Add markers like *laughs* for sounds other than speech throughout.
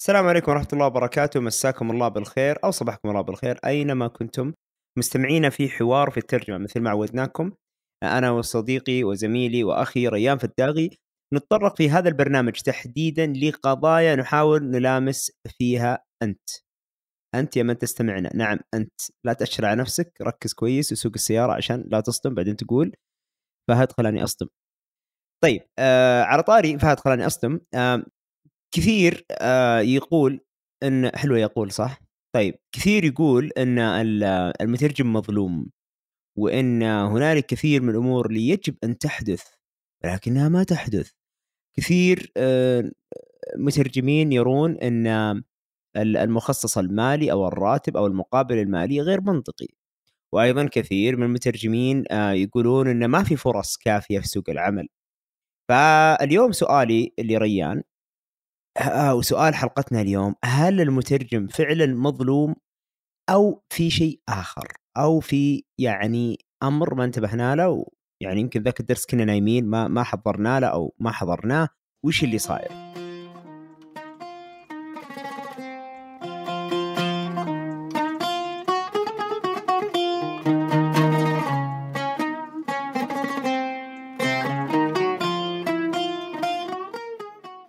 السلام عليكم ورحمة الله وبركاته. مساكم الله بالخير أو صباحكم الله بالخير أينما كنتم مستمعين في حوار في الترجمة. مثل ما عودناكم أنا وصديقي وزميلي وأخي ريان فداغي نتطرق في هذا البرنامج تحديدا لقضايا نحاول نلامس فيها أنت. أنت يا من تستمعنا. نعم أنت. لا تأشر على نفسك ركز كويس وسوق السيارة عشان لا تصدم بعدين تقول فهد خلاني أصدم. طيب آه على طاري فهد خلاني أصدم. آه كثير آه يقول إن حلوة يقول صح؟ طيب كثير يقول إن المترجم مظلوم وإن هنالك كثير من الأمور اللي يجب أن تحدث ولكنها ما تحدث. كثير آه، مترجمين يرون إن المخصص المالي أو الراتب أو المقابل المالي غير منطقي. وأيضا كثير من المترجمين آه، يقولون إن ما في فرص كافية في سوق العمل. فاليوم سؤالي لريان وسؤال حلقتنا اليوم هل المترجم فعلا مظلوم أو في شيء آخر أو في يعني أمر ما انتبهنا له يعني يمكن ذاك الدرس كنا نايمين ما ما حضرنا له أو ما حضرناه وش اللي صاير؟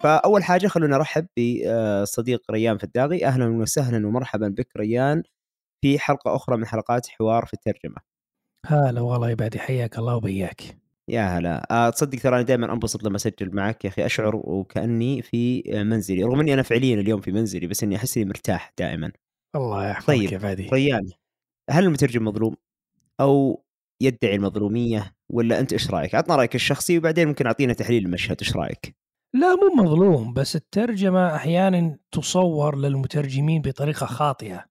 فأول حاجة خلونا نرحب بصديق ريان فداغي. أهلا وسهلا ومرحبا بك ريان في حلقة أخرى من حلقات حوار في الترجمة. هلا والله يبعد حياك الله وبياك. يا هلا. أه تصدق ترى أنا دائما أنبسط لما أسجل معك يا أخي. أشعر وكأني في منزلي رغم إني أنا فعليا اليوم في منزلي بس إني أحس إني مرتاح دائما. الله يحفظك طيب يا فادي ريان هل المترجم مظلوم أو يدعي المظلومية ولا أنت إيش رأيك؟ عطنا رأيك الشخصي وبعدين ممكن أعطينا تحليل المشهد إيش رأيك؟ لا مو مظلوم بس الترجمة أحيانا تصور للمترجمين بطريقة خاطئة.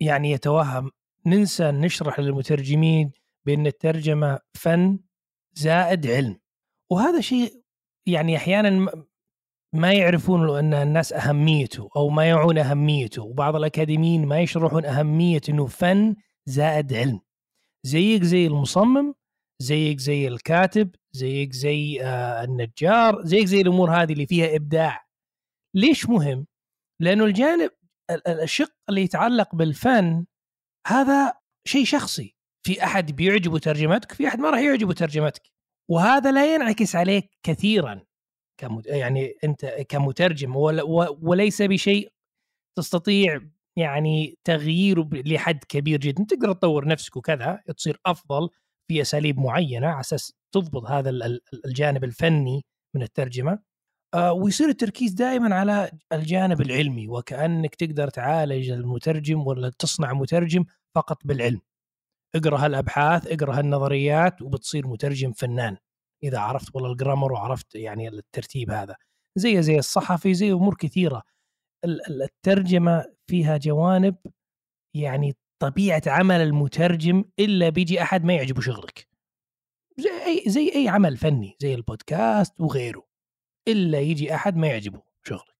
يعني يتوهم ننسى نشرح للمترجمين بأن الترجمة فن زائد علم. وهذا شيء يعني أحيانا ما يعرفون أن الناس أهميته أو ما يعون أهميته وبعض الأكاديميين ما يشرحون أهمية أنه فن زائد علم. زيك زي المصمم زيك زي الكاتب زيك زي آه النجار زيك زي الأمور هذه اللي فيها إبداع. ليش مهم؟ لأنه الجانب الشق اللي يتعلق بالفن هذا شيء شخصي. في أحد بيعجبه ترجمتك في أحد ما راح يعجبه ترجمتك. وهذا لا ينعكس عليك كثيرا يعني أنت كمترجم وليس بشيء تستطيع يعني تغييره لحد كبير جدا. تقدر تطور نفسك وكذا تصير أفضل. في أساليب معينة على أساس تضبط هذا الجانب الفني من الترجمة آه، ويصير التركيز دائما على الجانب العلمي وكأنك تقدر تعالج المترجم ولا تصنع مترجم فقط بالعلم. اقرأ هالأبحاث اقرأ هالنظريات وبتصير مترجم فنان إذا عرفت والله الجرامر وعرفت يعني الترتيب هذا. زي زي الصحفي زي أمور كثيرة. الترجمة فيها جوانب يعني طبيعة عمل المترجم إلا بيجي أحد ما يعجبه شغلك. زي أي زي أي عمل فني زي البودكاست وغيره. إلا يجي أحد ما يعجبه شغلك.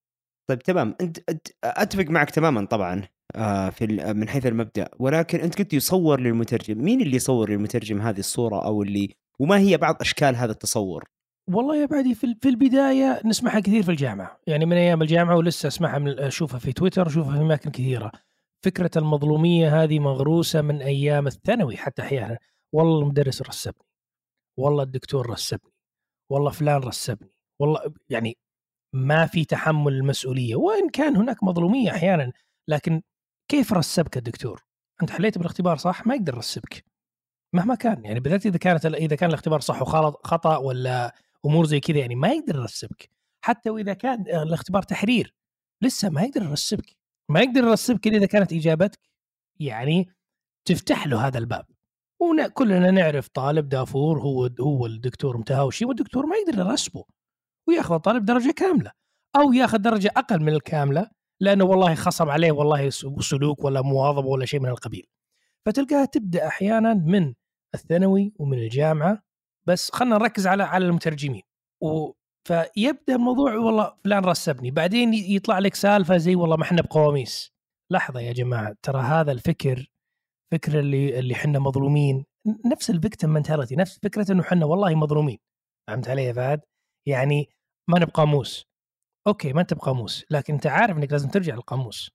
طيب تمام. أنت أتفق معك تماما طبعا آه، في من حيث المبدأ. ولكن أنت قلت يصور للمترجم. مين اللي يصور للمترجم هذه الصورة أو اللي وما هي بعض أشكال هذا التصور؟ والله يا بعدي في في البداية نسمعها كثير في الجامعة. يعني من أيام الجامعة ولسه أسمعها من أشوفها في تويتر أشوفها في أماكن كثيرة. فكرة المظلومية هذه مغروسة من أيام الثانوي حتى أحيانا. والله المدرس رسبني. والله الدكتور رسبني. والله فلان رسبني. والله يعني ما في تحمل المسؤولية. وإن كان هناك مظلومية أحيانا لكن كيف رسبك الدكتور؟ أنت حليت بالاختبار صح؟ ما يقدر يرسبك. مهما كان. يعني بالذات إذا كانت إذا كان الاختبار صح وخطا خطأ ولا أمور زي كذا يعني ما يقدر يرسبك. حتى وإذا كان الاختبار تحرير لسه ما يقدر يرسبك. ما يقدر يرسبك إذا كانت إجابتك يعني تفتح له هذا الباب. وكلنا نعرف طالب دافور هو هو الدكتور متهاوشي والدكتور ما يقدر يرسبه. وياخذ الطالب درجة كاملة. أو ياخذ درجة أقل من الكاملة لأنه والله خصم عليه والله سلوك ولا مواظبة ولا شيء من القبيل. فتلقاها تبدأ أحيانا من الثانوي ومن الجامعة. بس خلينا نركز على على المترجمين. و فيبدأ الموضوع والله فلان رسبني بعدين يطلع لك سالفة زي والله ما إحنا بقواميس. لحظة يا جماعة ترى هذا الفكر فكر اللي اللي إحنا مظلومين. نفس ال victim mentality نفس فكرة إنه إحنا والله مظلومين. فهمت علي يا فهد؟ يعني ما نبقى قاموس أوكي ما أنت بقاموس لكن أنت عارف إنك لازم ترجع للقاموس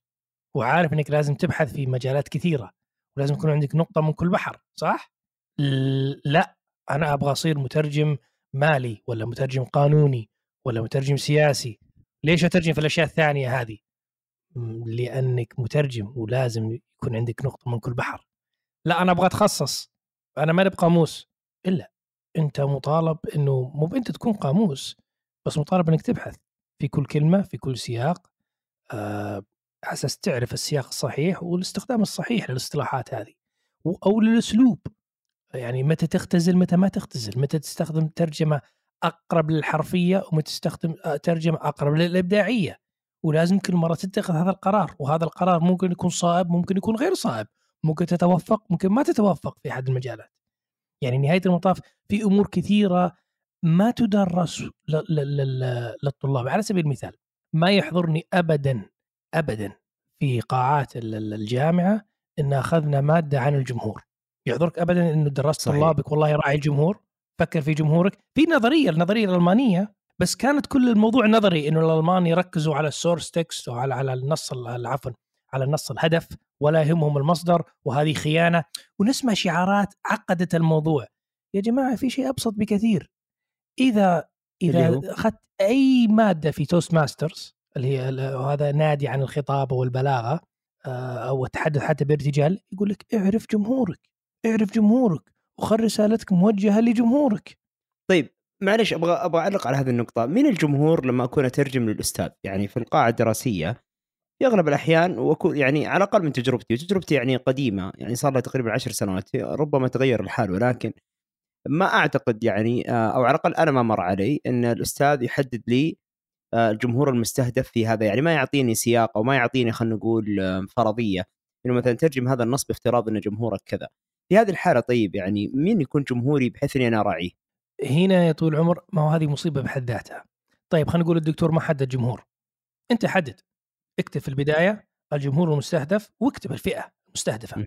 وعارف إنك لازم تبحث في مجالات كثيرة. ولازم يكون عندك نقطة من كل بحر صح؟ لا أنا أبغى أصير مترجم مالي ولا مترجم قانوني ولا مترجم سياسي ليش أترجم في الأشياء الثانية هذه؟ لأنك مترجم ولازم يكون عندك نقطة من كل بحر. لا أنا أبغى أتخصص. أنا ما بقاموس إلا أنت مطالب إنه مو انت تكون قاموس بس مطالب إنك تبحث في كل كلمة في كل سياق. آه أساس تعرف السياق الصحيح والاستخدام الصحيح للاصطلاحات هذه أو للأسلوب. يعني متى تختزل متى ما تختزل متى تستخدم ترجمة أقرب للحرفية ومتى تستخدم آه، ترجمة أقرب للإبداعية. ولازم كل مرة تتخذ هذا القرار وهذا القرار ممكن يكون صائب ممكن يكون غير صائب ممكن تتوفق ممكن ما تتوفق في أحد المجالات. يعني نهاية المطاف في أمور كثيرة ما تدرس للطلاب. على سبيل المثال ما يحضرني ابدا ابدا في قاعات الجامعة إن أخذنا مادة عن الجمهور. يحضرك ابدا إنه درست طلابك والله راعي الجمهور فكر في جمهورك. في نظرية النظرية الألمانية بس كانت كل الموضوع نظري إنه الألمان يركزوا على ال source text وعلى على النص عفوا على النص الهدف ولا يهمهم المصدر وهذه خيانة. ونسمع شعارات عقدت الموضوع. يا جماعة في شيء أبسط بكثير. إذا إذا أخذت أي مادة في توست ماسترز اللي هي هذا نادي عن الخطابه والبلاغة آه، أو التحدث حتى بارتجال يقول لك اعرف جمهورك. اعرف جمهورك وخل رسالتك موجهة لجمهورك. طيب معلش أبغى أبغى أعلق على هذه النقطة. مين الجمهور لما أكون أترجم للأستاذ؟ يعني في القاعة الدراسية في اغلب الأحيان واكون يعني على الأقل من تجربتي وتجربتي يعني قديمة يعني صار لها تقريبا عشر سنوات ربما تغير الحال ولكن ما أعتقد يعني آه، أو على الأقل أنا ما مر علي إن الأستاذ يحدد لي آه، الجمهور المستهدف في هذا. يعني ما يعطيني سياق أو ما يعطيني خلينا نقول آه، فرضية. إنه مثلا ترجم هذا النص بافتراض إن جمهورك كذا. في هذه الحاله طيب يعني مين يكون جمهوري بحيث إني أنا أراعيه؟ هنا يا طول العمر ما هو هذه مصيبة بحد ذاتها. طيب خلينا نقول الدكتور ما حدد جمهور. أنت حدد اكتب في البداية الجمهور المستهدف واكتب الفئة المستهدفة.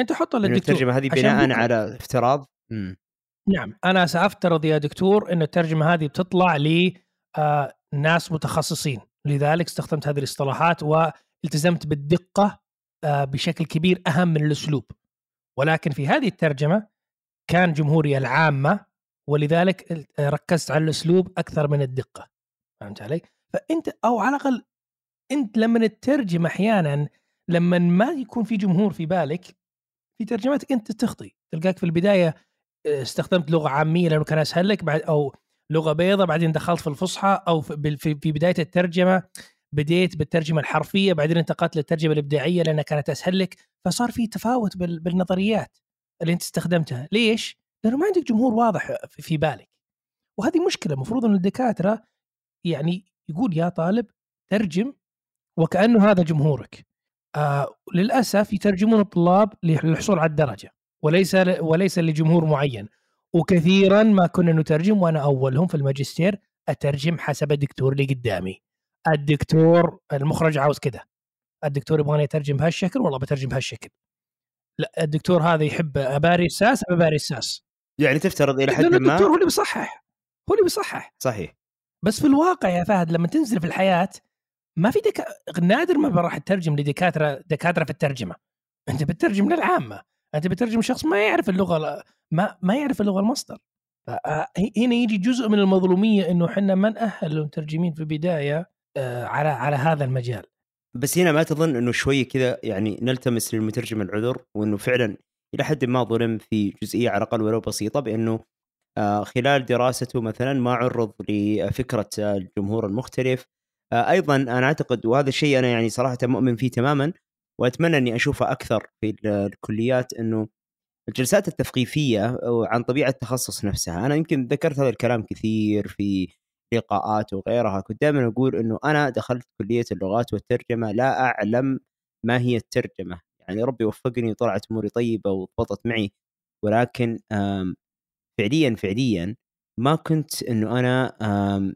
أنت حطها للدكتور الترجمة هذه بناء على افتراض. نعم أنا سأفترض يا دكتور إن الترجمة هذه بتطلع ل آه ناس متخصصين لذلك استخدمت هذه الاصطلاحات والتزمت بالدقة آه بشكل كبير أهم من الأسلوب ولكن في هذه الترجمة كان جمهوري العامة ولذلك ركزت على الأسلوب أكثر من الدقة. فهمت علي؟ فأنت أو على الأقل أنت لما تترجم أحيانا لما ما يكون في جمهور في بالك في ترجمتك أنت تخطي. تلقاك في البداية استخدمت لغة عامية لأنه كان أسهل لك بعد أو لغة بيضاء بعدين دخلت في الفصحى أو في بداية الترجمة. بديت بالترجمة الحرفية بعدين انتقلت للترجمة الإبداعية لأنها كانت أسهل لك فصار في تفاوت بالنظريات اللي أنت استخدمتها. ليش؟ لأنه ما عندك جمهور واضح في بالك. وهذه مشكلة المفروض أن الدكاترة يعني يقول يا طالب ترجم وكأنه هذا جمهورك. آه للأسف يترجمون الطلاب للحصول على الدرجة وليس وليس لجمهور معين. وكثيرا ما كنا نترجم وأنا أولهم في الماجستير أترجم حسب الدكتور اللي قدامي. الدكتور المخرج عاوز كذا الدكتور يبغاني اترجم بهالشكل والله بترجم بهالشكل. لا الدكتور هذا يحب أباري الساس أباري الساس؟ يعني تفترض إلى حد ما الدكتور هو اللي بيصحح هو اللي بيصحح. صحيح. بس في الواقع يا فهد لما تنزل في الحياة ما في دك... نادر ما راح تترجم لدكاترة دكاترة في الترجمة. أنت بتترجم للعامة. أنت بتترجم شخص ما يعرف اللغة ما ما يعرف اللغة المصدر. آه، هنا يجي جزء من المظلومية إنه إحنا ما نأهل المترجمين في البداية على على هذا المجال. بس هنا ما تظن إنه شوية كذا يعني نلتمس للمترجم العذر وإنه فعلا إلى حد ما ظلم في جزئية على الأقل ولو بسيطة بأنه آه، خلال دراسته مثلا ما عرض لفكرة الجمهور المختلف. آه، أيضا أنا أعتقد وهذا الشيء أنا يعني صراحة مؤمن فيه تماما وأتمنى إني اشوفه أكثر في الكليات إنه الجلسات التثقيفية عن طبيعة التخصص نفسها. أنا يمكن ذكرت هذا الكلام كثير في لقاءات وغيرها كنت دائما أقول إنه أنا دخلت كلية اللغات والترجمة لا أعلم ما هي الترجمة. يعني ربي وفقني وطلعت أموري طيبة وضبطت معي. ولكن فعليا فعليا ما كنت إنه أنا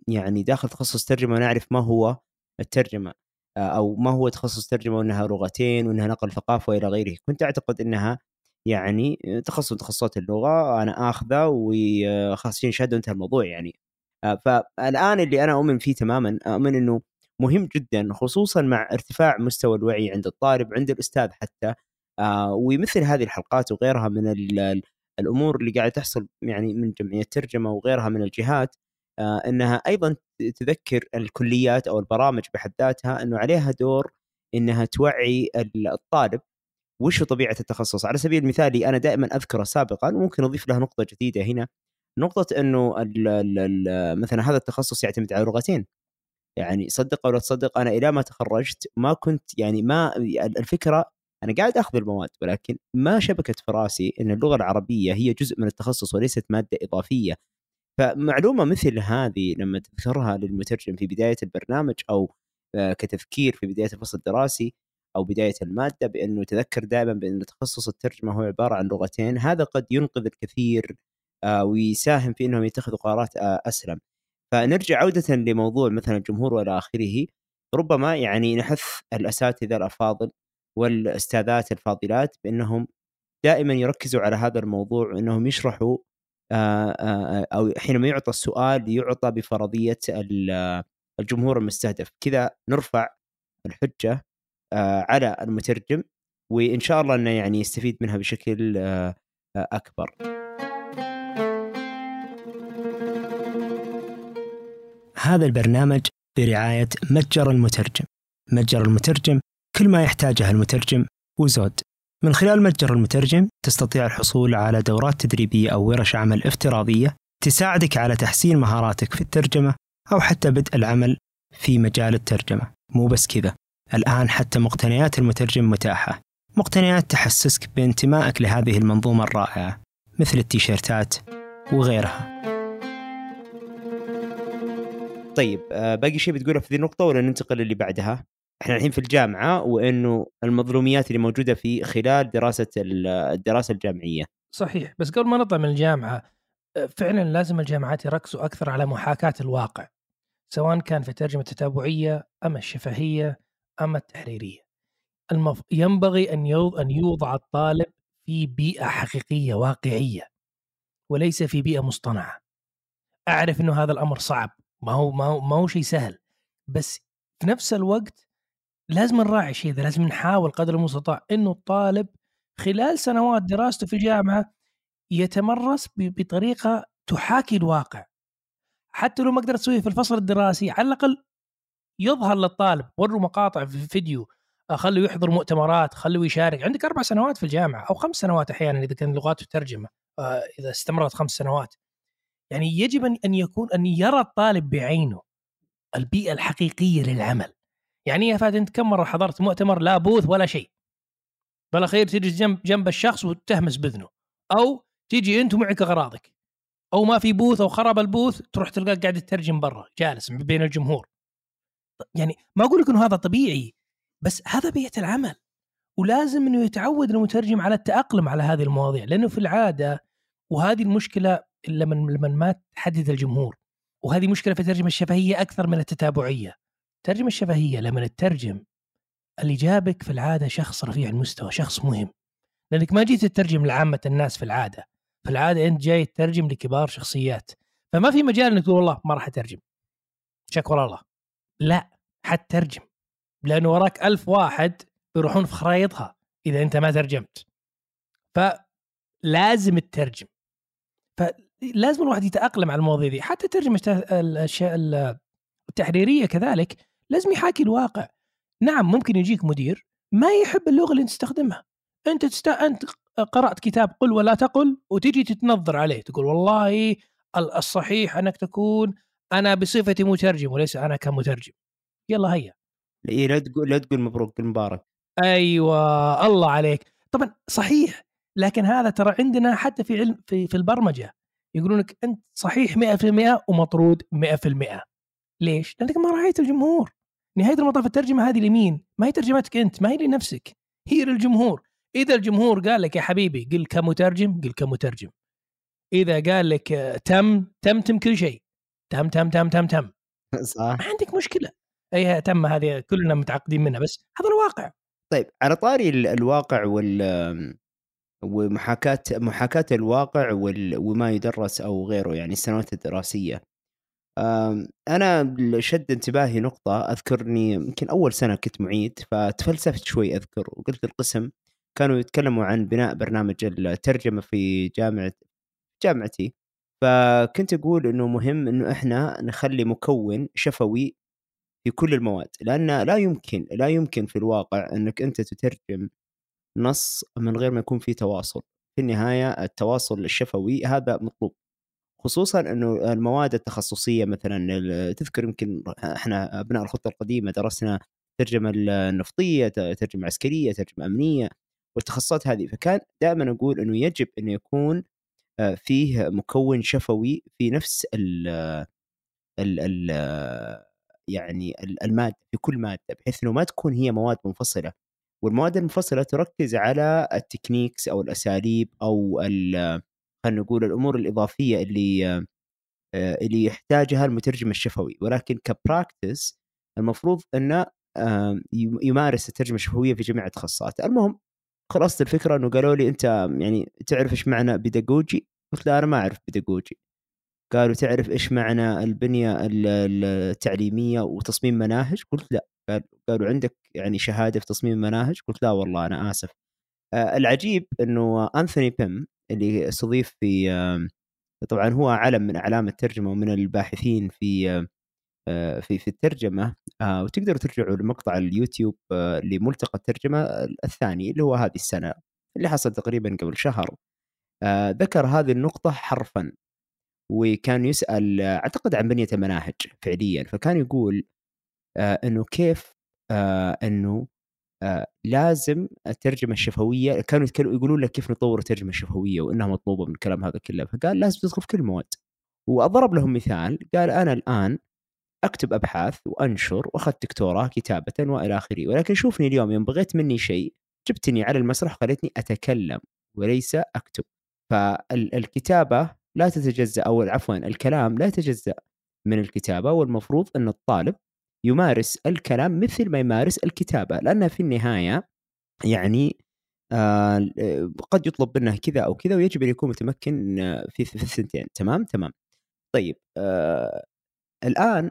يعني داخل تخصص ترجمة وأنا أعرف ما هو الترجمة أو ما هو تخصص ترجمة وإنها لغتين وإنها نقل ثقافة وإلى غيره. كنت أعتقد إنها يعني تخصص تخصصات اللغة أنا اخذه وخلاص شهادة وانتهى الموضوع يعني. آه، فالآن اللي أنا أؤمن فيه تماما أؤمن إنه مهم جدا خصوصا مع ارتفاع مستوى الوعي عند الطالب عند الأستاذ حتى آه، ومثل هذه الحلقات وغيرها من الأمور اللي قاعدة تحصل يعني من جمعية ترجمة وغيرها من الجهات آه، إنها أيضا تذكر الكليات أو البرامج بحد ذاتها إنه عليها دور إنها توعي الطالب وش طبيعة التخصص. على سبيل المثال أنا دائما أذكره سابقا وممكن أضيف لها نقطة جديدة هنا نقطة إنه ال ال مثلا هذا التخصص يعتمد على لغتين. يعني صدق أو لا تصدق أنا إلى ما تخرجت ما كنت يعني ما الفكرة أنا قاعد آخذ المواد ولكن ما شبكت في رأسي إن اللغة العربية هي جزء من التخصص وليست مادة إضافية. فمعلومة مثل هذه لما تذكرها للمترجم في بداية البرنامج أو آه، كتذكير في بداية الفصل الدراسي أو بداية المادة بإنه تذكر دائما بإن تخصص الترجمة هو عبارة عن لغتين هذا قد ينقذ الكثير ويساهم في إنهم يتخذوا قرارات آه، أسلم. فنرجع عودة لموضوع مثلا الجمهور وإلى آخره. ربما يعني نحث الأساتذة الأفاضل والأستاذات الفاضلات بأنهم دائما يركزوا على هذا الموضوع وأنهم يشرحوا أو حينما يعطى السؤال يعطى بفرضية الجمهور المستهدف. كذا نرفع الحجة على المترجم وإن شاء الله إنه يعني يستفيد منها بشكل أكبر. هذا البرنامج برعاية متجر المترجم. متجر المترجم كل ما يحتاجه المترجم وزود. من خلال متجر المترجم تستطيع الحصول على دورات تدريبية أو ورش عمل افتراضية تساعدك على تحسين مهاراتك في الترجمة أو حتى بدء العمل في مجال الترجمة. مو بس كذا، الآن حتى مقتنيات المترجم متاحة مقتنيات تحسسك بانتمائك لهذه المنظومة الرائعة مثل التيشيرتات وغيرها طيب آه، باقي شيء بتقوله في ذي النقطة ولا ننتقل اللي بعدها؟ إحنا الحين في الجامعة وإنه المظلوميات اللي موجودة في خلال دراسة الدراسة الجامعية. صحيح بس قبل ما نطلع من الجامعة آه، فعلا لازم الجامعات يركزوا أكثر على محاكاة الواقع سواء كان في الترجمة التتابعية أم الشفهية أم التحريرية المف... ينبغي أن يوضع, أن يوضع الطالب في بيئة حقيقية واقعية وليس في بيئة مصطنعة أعرف أنه هذا الأمر صعب ما هو ما هو, ما هو شيء سهل. بس في نفس الوقت لازم نراعي شيء ذا لازم نحاول قدر المستطاع إنه الطالب خلال سنوات دراسته في الجامعة يتمرس بطريقة تحاكي الواقع. حتى لو ما قدرت تسويه في الفصل الدراسي على الأقل يظهر للطالب وروا مقاطع في فيديو خلوا يحضر مؤتمرات خلوا يشارك. عندك أربع سنوات في الجامعة أو خمس سنوات أحيانا إذا كان لغات وترجمه آه، إذا استمرت خمس سنوات. يعني يجب ان يكون أن يرى الطالب بعينه البيئة الحقيقية للعمل. يعني يا فهد أنت كم مرة حضرت مؤتمر لا بوث ولا شيء؟ بالاخير تجلس جنب جنب الشخص وتهمس باذنه أو تيجي أنت ومعك أغراضك. أو ما في بوث أو خرب البوث تروح تلقاك قاعد تترجم برا جالس بين الجمهور. يعني ما أقول لك إنه هذا طبيعي بس هذا بيئة العمل. ولازم إنه يتعود المترجم على التأقلم على هذه المواضيع لأنه في العادة وهذه المشكلة لما لما ما تحدد الجمهور. وهذه مشكلة في الترجمه الشفهية أكثر من التتابعية. الترجمه الشفهية لما تترجم اللي جابك في العادة شخص رفيع المستوى شخص مهم. لأنك ما جيت تترجم لعامة الناس في العادة. في العادة أنت جاي تترجم لكبار شخصيات. فما في مجال إنك تقول والله ما راح أترجم. شكر الله. لا حتترجم. لأنه وراك ألف واحد يروحون في خرايطها إذا أنت ما ترجمت. فلازم تترجم. فلازم الواحد يتأقلم على المواضيع دي. حتى الترجمه الأشياء التحريرية كذلك لازم يحاكي الواقع. نعم ممكن يجيك مدير ما يحب اللغة اللي أنت تستخدمها. أنت تست... أنت قرأت كتاب قل ولا تقل وتجي تتنظر عليه تقول والله الصحيح أنك تكون أنا بصفتي مترجم وليس أنا كمترجم. يلا هيا. إيه لا تقول لا تقول مبروك مبارك أيوه الله عليك. طبعا صحيح لكن هذا ترى عندنا حتى في علم في, في البرمجة. يقولون لك أنت صحيح 100% ومطرود 100% ليش؟ لأنك ما راعيت الجمهور. نهاية المطاف الترجمة هذه لمين؟ ما هي ترجمتك أنت ما هي لنفسك. هي للجمهور. إذا الجمهور قال لك يا حبيبي قل كمترجم قل كمترجم. إذا قال لك تم تم تم كل شيء. تم تم تم تم تم. *laughs* صح. ما عندك مشكلة. أي تم هذه كلنا متعقدين منها بس هذا الواقع. طيب على طاري الواقع وال ومحاكاة محاكاة الواقع. وما يدرس أو غيره يعني السنوات الدراسية اللي شد انتباهي نقطة أذكرني يمكن أول سنة كنت معيد فتفلسفت شوي أذكر وقلت القسم كانوا يتكلموا عن بناء برنامج الترجمة في جامعه جامعتي فكنت أقول إنه مهم إنه إحنا نخلي مكون شفوي في كل المواد لأن لا يمكن لا يمكن في الواقع إنك أنت تترجم نص من غير ما يكون في تواصل. في النهاية التواصل الشفوي هذا مطلوب. خصوصا إنه المواد التخصصية مثلا تذكر يمكن إحنا أبناء الخطة القديمة درسنا ترجمة النفطية ترجمة عسكرية ترجمة أمنية والتخصصات هذه. فكان دائما أقول إنه يجب انه يكون آه، فيه مكون شفوي في نفس ال يعني ال- المادة في كل مادة بحيث إنه ما تكون هي مواد منفصلة. والمواد المنفصله تركز على ال techniques أو الأساليب أو خلينا نقول الأمور الإضافية اللي آه، اللي يحتاجها المترجم الشفوي ولكن ك practice المفروض انه يم- يمارس الترجمة الشفوية في جميع التخصصات المهم خلاصة الفكرة أنه قالوا لي أنت يعني تعرف إيش معنى بيداغوجي؟ قلت لا أنا ما أعرف بيداغوجي قالوا تعرف إيش معنى البنية ال- ال- التعليمية وتصميم مناهج؟ قلت لا قالوا عندك يعني شهادة في تصميم مناهج؟ قلت لا والله أنا آسف آه، العجيب إنه أنثوني بيم اللي استضيف في آم، طبعا هو علم من أعلام الترجمة ومن الباحثين في آه، في في الترجمة آه، وتقدروا ترجعوا لمقطع اليوتيوب آه، لملتقى الترجمة الثاني اللي هو هذه السنة اللي حصل تقريبا قبل شهر آه، ذكر هذه النقطة حرفا وكان يسأل آه، أعتقد عن بنية المناهج فعليا فكان يقول آه، إنه كيف آه، إنه آه، لازم الترجمة الشفوية كانوا يقولون لك كيف نطور الترجمة الشفوية وإنها مطلوبة من الكلام هذا كله. فقال لازم تدخل في كل المواد وضرب لهم مثال قال أنا الآن أكتب أبحاث وأنشر وأخذت دكتوراه كتابة وإلى آخره. ولكن شوفني اليوم يوم بغيت مني شيء جبتني على المسرح خليتني أتكلم وليس أكتب. فالكتابة لا تتجزأ أو عفوا الكلام لا يتجزأ من الكتابة. والمفروض إن الطالب يمارس الكلام مثل ما يمارس الكتابة لأن في النهاية يعني آه قد يطلب منه كذا أو كذا ويجب أن يكون متمكن آه، في الثنتين. تمام؟ تمام. طيب آه الآن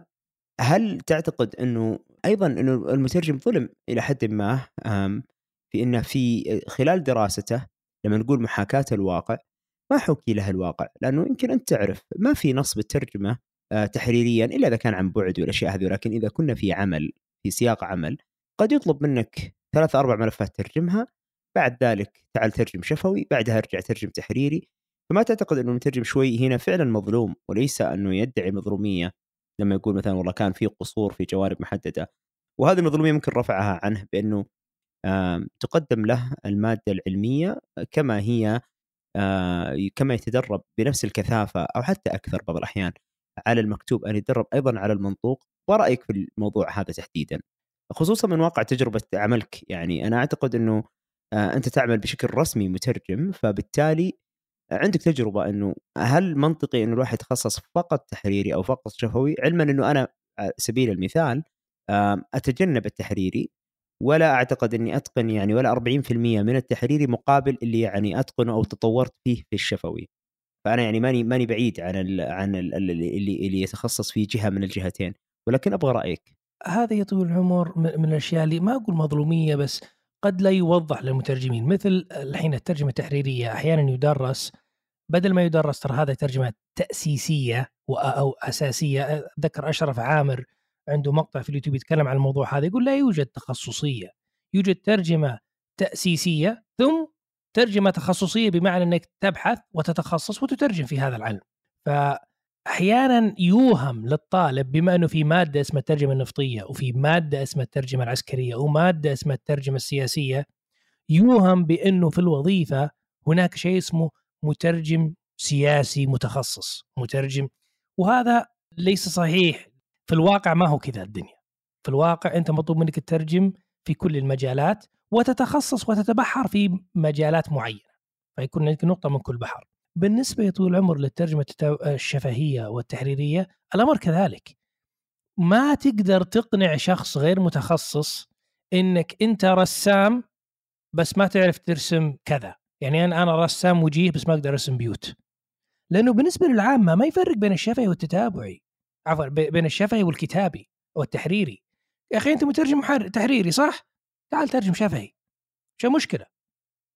هل تعتقد إنه أيضا إنه المترجم ظلم إلى حد ما في إنه في خلال دراسته لما نقول محاكاة الواقع ما حكي له الواقع؟ لأنه يمكن انت تعرف ما في نص بالترجمه آه، تحريريا إلا إذا كان عن بعد والأشياء هذه. ولكن إذا كنا في عمل في سياق عمل قد يطلب منك ثلاث أربع ملفات ترجمها. بعد ذلك تعال ترجم شفوي بعدها ارجع ترجم تحريري. فما تعتقد إنه المترجم شوي هنا فعلا مظلوم وليس إنه يدعي مظلومية. لما يقول مثلا والله كان في قصور في جوانب محددة. وهذه المظلومية ممكن رفعها عنه بأنه آم، تقدم له المادة العلمية كما هي آه، كما يتدرب بنفس الكثافة أو حتى أكثر بعض الأحيان. على المكتوب أن يتدرب أيضا على المنطوق ورايك في الموضوع هذا تحديدا؟ خصوصا من واقع تجربة عملك. يعني أنا أعتقد إنه آه، أنت تعمل بشكل رسمي مترجم فبالتالي عندك تجربة إنه هل منطقي إنه الواحد يتخصص فقط تحريري أو فقط شفوي؟ علما إنه أنا على سبيل المثال أتجنب التحريري ولا أعتقد إني أتقن يعني ولا 40% من التحريري مقابل اللي يعني أتقنه أو تطورت فيه في الشفوي. فأنا يعني ماني ماني بعيد عن ال عن ال اللي اللي يتخصص في جهة من الجهتين ولكن أبغى رأيك. هذا يا طويل العمر من الأشياء اللي ما أقول مظلومية بس قد لا يوضح للمترجمين. مثل الحين الترجمة التحريرية أحيانا يدرس بدل ما يدرس ترى هذا ترجمة تأسيسية أو أساسية. اتذكر أشرف عامر عنده مقطع في اليوتيوب يتكلم عن الموضوع هذا يقول لا يوجد تخصصية يوجد ترجمة تأسيسية ثم ترجمة تخصصية بمعنى إنك تبحث وتتخصص وتترجم في هذا العلم. فاحيانا يوهم للطالب بما إنه في مادة اسمها الترجمة النفطية وفي مادة اسمها الترجمة العسكرية وماده اسمها الترجمة السياسية يوهم بإنه في الوظيفة هناك شيء اسمه مترجم سياسي متخصص مترجم. وهذا ليس صحيح. في الواقع ما هو كذا الدنيا. في الواقع أنت مطلوب منك تترجم في كل المجالات وتتخصص وتتبحر في مجالات معينة. فيكون عندك نقطة من كل بحر. بالنسبة يا طويل العمر للترجمة الشفهية والتحريرية الأمر كذلك. ما تقدر تقنع شخص غير متخصص إنك أنت رسام بس ما تعرف ترسم كذا. يعني أنا أنا رسام وجيه بس ما أقدر أرسم بيوت. لأنه بالنسبة للعامة ما يفرق بين الشفهي والتتابعي. عفوا بي- بين الشفهي والكتابي والتحريري. يا أخي أنت مترجم محر... تحريري صح؟ تعال ترجم شفهي شو المشكلة؟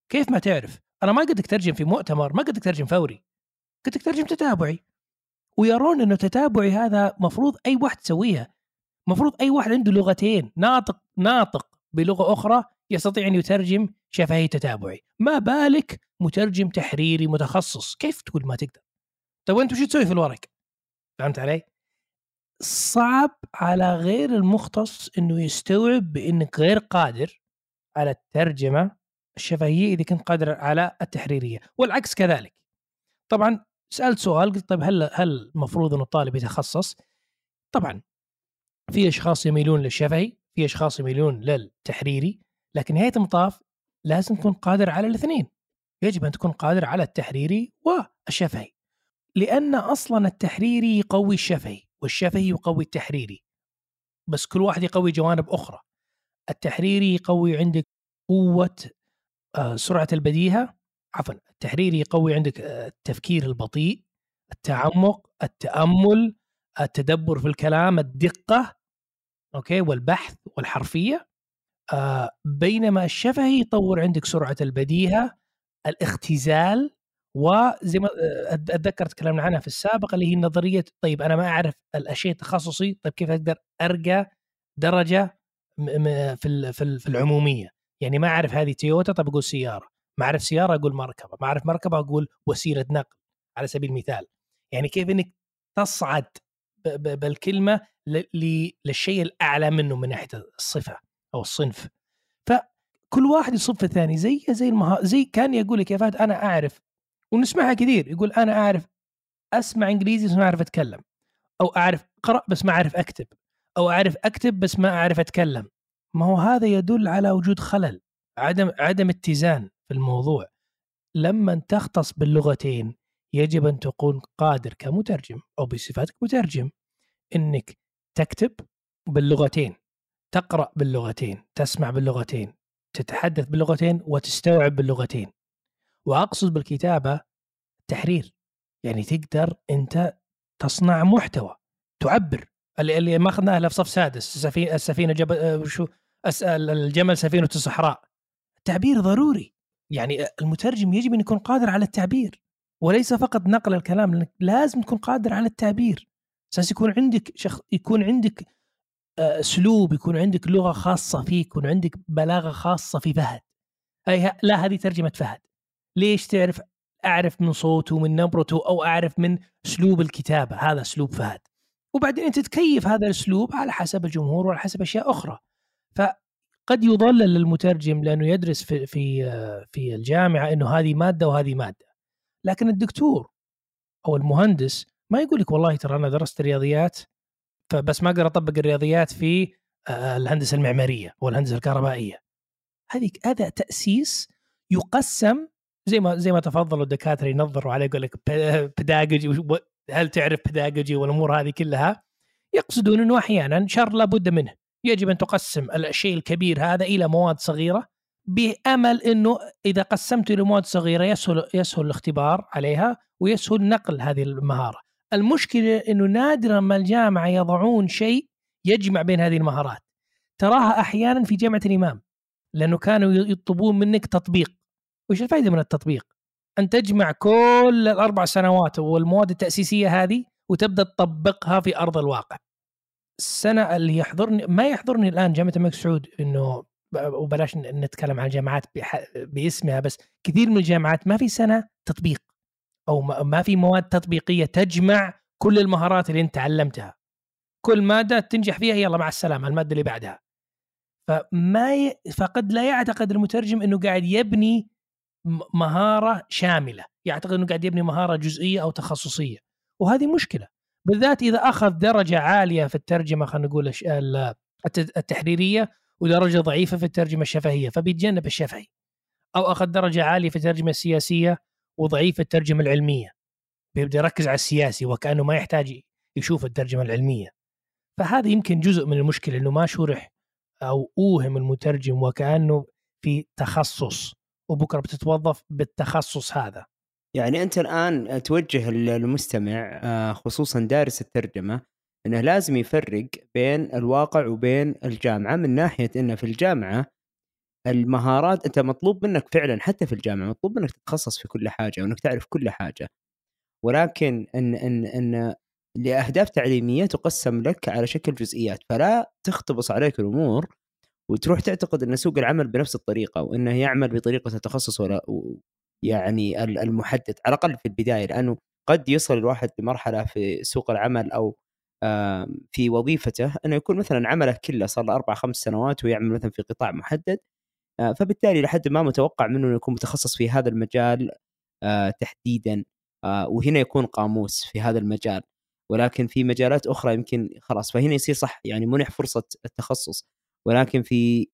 كيف ما تعرف؟ أنا ما لك ترجم في مؤتمر ما لك ترجم فوري. لك ترجم تتابعي. ويرون إنه تتابعي هذا مفروض أي واحد يسويها. مفروض أي واحد عنده لغتين ناطق ناطق بلغة أخرى يستطيع أن يترجم شفهي تتابعي. ما بالك؟ مترجم تحريري متخصص. كيف تقول ما تقدر؟ طيب وانت وش تسوي في الورق؟ فهمت علي؟ صعب على غير المختص إنه يستوعب بإنك غير قادر على الترجمة الشفهية إذا كنت قادر على التحريرية والعكس كذلك. طبعا سألت سؤال قلت طيب هل هل المفروض إنه الطالب يتخصص؟ طبعا في أشخاص يميلون للشفهي في أشخاص يميلون للتحريري لكن نهاية المطاف لازم تكون قادر على الاثنين. يجب أن تكون قادر على التحريري والشفهي لأن أصلا التحريري يقوي الشفهي. والشفهي يقوي التحريري بس كل واحد يقوي جوانب أخرى. التحريري يقوي عندك قوة آه، سرعة البديهة عفوا التحريري يقوي عندك آه، التفكير البطيء التعمق التأمل التدبر في الكلام الدقة أوكي والبحث والحرفية. آه بينما الشفهي يطور عندك سرعة البديهة الاختزال وزي ما آه، اتذكر تكلمنا عنها في السابق اللي هي نظرية طيب أنا ما أعرف الأشياء تخصصي طيب كيف أقدر أرقى درجة في في ال- في العمومية؟ يعني ما أعرف هذه تويوتا طب أقول سيارة. ما أعرف سيارة أقول مركبة. ما أعرف مركبة أقول وسيلة نقل على سبيل المثال. يعني كيف إنك تصعد بالكلمة للشيء الأعلى منه من ناحية الصفة أو الصنف. فكل واحد يصب في الثاني. زي زي المها... زي كان يقول لك يا فهد أنا أعرف ونسمعها كثير يقول أنا أعرف أسمع إنجليزي بس ما أعرف أتكلم أو أعرف اقرا بس ما أعرف أكتب أو أعرف أكتب بس ما أعرف أتكلم. ما هو هذا يدل على وجود خلل عدم عدم اتزان في الموضوع. لما تختص باللغتين يجب أن تكون قادر كمترجم أو بصفتك مترجم إنك تكتب باللغتين تقرأ باللغتين تسمع باللغتين تتحدث باللغتين وتستوعب باللغتين. وأقصد بالكتابة التحرير. يعني تقدر أنت تصنع محتوى تعبر. اللي, اللي ما أخذناه في صف سادس السفينة السفينه جبل شو؟ اسال الجمل سفينة الصحراء. التعبير ضروري. يعني المترجم يجب أن يكون قادر على التعبير. وليس فقط نقل الكلام لأنك لازم تكون قادر على التعبير. أساس يكون عندك شخ... يكون عندك آه، أسلوب يكون عندك لغة خاصة فيك يكون عندك بلاغة خاصة في فهد. أي لا هذه ترجمة فهد. ليش تعرف أعرف من صوته من نبرته أو أعرف من أسلوب الكتابة؟ هذا أسلوب فهد. وبعدين أنت تكيف هذا الأسلوب على حسب الجمهور وعلى حسب أشياء أخرى. فقد يضلل المترجم لأنه يدرس في في في الجامعة إنه هذه مادة وهذه مادة. لكن الدكتور أو المهندس ما يقول لك والله ترى أنا درست رياضيات فبس ما أقدر أطبق الرياضيات في آه، الهندسة المعمارية والهندسة الكهربائية. هذه هذا تأسيس يقسم زي ما زي ما تفضلوا الدكاترة ينظروا عليه يقول لك بيداجوجي هل تعرف بيداجوجي والأمور هذه كلها يقصدون إنه أحيانا شر لابد منه يجب أن تقسم الشيء الكبير هذا إلى مواد صغيرة بأمل إنه إذا قسمت إلى مواد صغيرة يسهل يسهل الاختبار عليها ويسهل نقل هذه المهارة. المشكلة إنه نادرا ما الجامعة يضعون شيء يجمع بين هذه المهارات. تراها أحيانا في جامعة الإمام لأنه كانوا يطلبون منك تطبيق. وش الفائده من التطبيق؟ أن تجمع كل الأربع سنوات والمواد التأسيسية هذه وتبدأ تطبقها في أرض الواقع. السنة اللي يحضرني ما يحضرني الآن جامعة الملك سعود إنه وبلاش نتكلم عن الجامعات باسمها بس كثير من الجامعات ما في سنة تطبيق أو ما في مواد تطبيقية تجمع كل المهارات اللي أنت تعلمتها كل مادة تنجح فيها يلا مع السلامة المادة اللي بعدها فما ي... فقد لا يعتقد المترجم إنه قاعد يبني مهارة شاملة. يعتقد إنه قاعد يبني مهارة جزئية أو تخصصية. وهذه مشكلة. بالذات إذا أخذ درجة عالية في الترجمة خلينا نقول التحريرية ودرجة ضعيفة في الترجمة الشفهية فبيتجنب الشفهي. أو أخذ درجة عالية في الترجمة السياسية وضعيف في الترجمة العلمية. بيبدأ يركز على السياسي وكأنه ما يحتاج يشوف الترجمة العلمية. فهذا يمكن جزء من المشكلة إنه ما شرح أو أوهم المترجم وكأنه في تخصص. وبكرة بتتوظف بالتخصص هذا. يعني أنت الآن توجه المستمع آه، خصوصا دارس الترجمة إنه لازم يفرق بين الواقع وبين الجامعة من ناحية إنه في الجامعة المهارات أنت مطلوب منك فعلا حتى في الجامعة مطلوب منك تتخصص في كل حاجة وإنك تعرف كل حاجة. ولكن ان ان إن لأهداف تعليمية تقسم لك على شكل جزئيات فلا تختبص عليك الأمور وتروح تعتقد إن سوق العمل بنفس الطريقة وإنه يعمل بطريقة التخصص ولا يعني المحدد. على الأقل في البداية لأنه قد يصل الواحد لمرحلة في سوق العمل أو في وظيفته إنه يكون مثلا عمله كله صار له أربع خمس سنوات ويعمل مثلا في قطاع محدد. آه، فبالتالي لحد ما متوقع منه إنه يكون متخصص في هذا المجال آه، تحديدا. آه، وهنا يكون قاموس في هذا المجال. ولكن في مجالات أخرى يمكن خلاص فهنا يصير صح يعني منح فرصة التخصص. ولكن في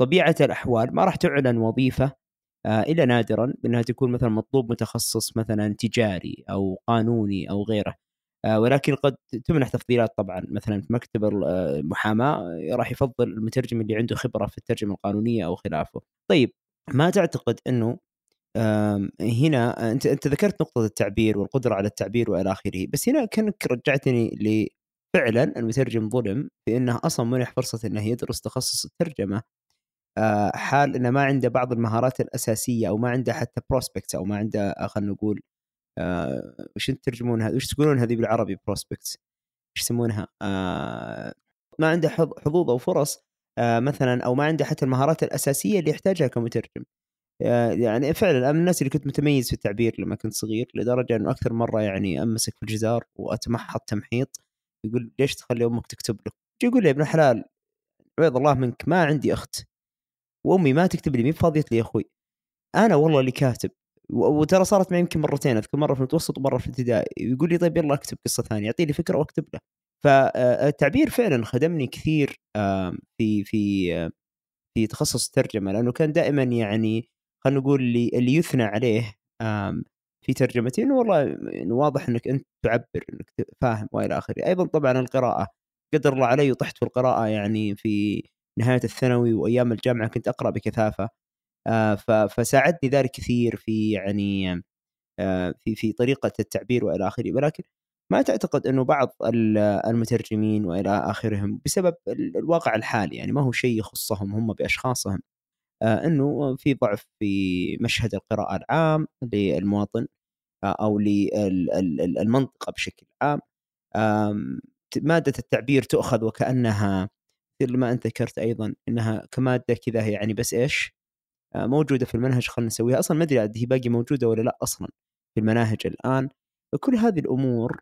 طبيعة الأحوال ما راح تعلن وظيفة إلا نادرا بأنها تكون مثلا مطلوب متخصص مثلا تجاري أو قانوني أو غيره آه، ولكن قد تمنح تفضيلات طبعا مثلا في مكتب المحاماة راح يفضل المترجم اللي عنده خبرة في الترجمة القانونية أو خلافه. طيب ما تعتقد إنه هنا أنت أنت ذكرت نقطة التعبير والقدرة على التعبير وإلى آخره، بس هنا كأنك رجعتني لفعلا المترجم ظلم في انه أصلا منح فرصه إنه يدرس تخصص الترجمة آه، حال إنه ما عنده بعض المهارات الأساسية أو ما عنده حتى prospects أو ما عنده خلينا نقول آه وش انت ترجمونها وش تقولون هذه بالعربي prospects إيش يسمونها؟ آه ما عنده حظوظ أو فرص آه مثلا أو ما عنده حتى المهارات الأساسية اللي يحتاجها كمترجم. آه يعني فعلا أنا من الناس اللي كنت متميز في التعبير لما كنت صغير لدرجة أنه أكثر مرة يعني أمسك في الجدار وأتمحط تمحيط. يقول ليش تخلي أمك تكتب لك؟ يقول يا ابن الحلال عويض الله منك ما عندي أخت. وأمي ما تكتب لي مي فاضية لي يا أخوي. أنا والله اللي كاتب. وترى صارت معي يمكن مرتين أذكر مرة في المتوسط ومرة في الابتدائي. يقول لي طيب يلا أكتب قصة ثانية يعطي لي فكرة وأكتب له. فالتعبير فعلا خدمني كثير في في في تخصص الترجمة لأنه كان دائما يعني خلينا نقول اللي اللي يثنى عليه في ترجمتي انه والله واضح إنك أنت تعبر إنك فاهم وإلى آخره. أيضا طبعا القراءة قدر الله علي وطحت في القراءة يعني في نهاية الثانوي وأيام الجامعة كنت أقرأ بكثافة. فساعدني ذلك كثير في يعني في في طريقة التعبير وإلى آخره. ولكن ما تعتقد إنه بعض المترجمين وإلى آخرهم بسبب الواقع الحالي يعني ما هو شيء يخصهم هم بأشخاصهم. إنه في ضعف في مشهد القراءة العام للمواطن أو للمنطقه بشكل عام. مادة التعبير تؤخذ وكأنها مثل ما أنت ذكرت أيضا إنها كمادة كذا يعني بس إيش؟ آه، موجودة في المنهج خلينا نسويها. أصلا ما أدري عاد هي باقي موجودة ولا لا أصلا في المناهج الآن. كل هذه الأمور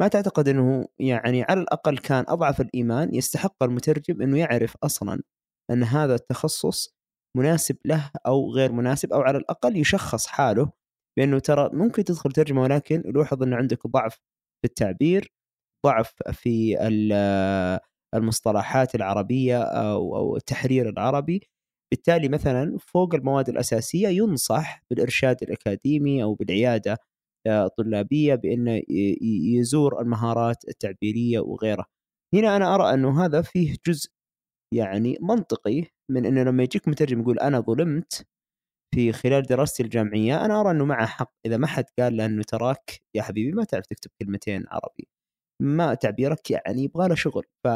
ما تعتقد إنه يعني على الأقل كان أضعف الإيمان يستحق المترجم إنه يعرف أصلا أن هذا التخصص مناسب له أو غير مناسب أو على الأقل يشخص حاله بانه ترى ممكن تدخل ترجمة ولكن لوحظ ان عندك ضعف في التعبير ضعف في المصطلحات العربية أو التحرير العربي بالتالي مثلا فوق المواد الأساسية ينصح بالإرشاد الأكاديمي أو بالعيادة الطلابية بأنه يزور المهارات التعبيرية وغيره. هنا أنا أرى أنه هذا فيه جزء يعني منطقي من إنه لما يجيك مترجم يقول أنا ظلمت في خلال دراستي الجامعية أنا أرى إنه معه حق. إذا ما حد قال له إنه تراك يا حبيبي ما تعرف تكتب كلمتين عربي. ما تعبيرك يعني يبغى له شغل. ف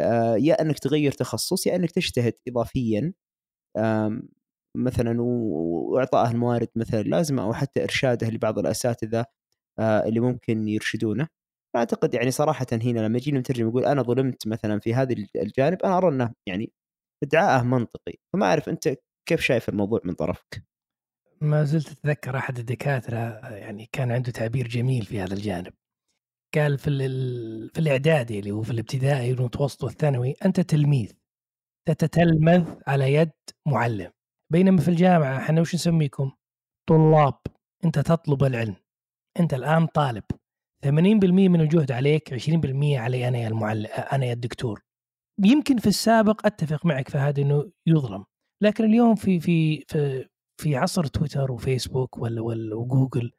آه، يا إنك تغير تخصص يا إنك تجتهد اضافيا مثلا واعطائه الموارد مثلا اللازمه أو حتى إرشاده لبعض الأساتذة آه، اللي ممكن يرشدونه. اعتقد يعني صراحة هنا لما يجيني مترجم يقول أنا ظلمت مثلا في هذا الجانب أنا أرى إنه يعني ادعاءه منطقي فما أعرف أنت كيف شايف الموضوع من طرفك؟ ما زلت أتذكر أحد الدكاترة يعني كان عنده تعبير جميل في هذا الجانب. قال في في الإعدادي اللي هو في الابتدائي والمتوسط والثانوي أنت تلميذ تتتلمذ على يد معلم. بينما في الجامعة إحنا وش نسميكم؟ طلاب. أنت تطلب العلم. أنت الآن طالب. 80% من الجهد عليك 20% علي أنا يا المعلم أنا يا الدكتور. يمكن في السابق أتفق معك في هذا أنه يظلم لكن اليوم في في في في عصر تويتر وفيسبوك ولا ولا وجوجل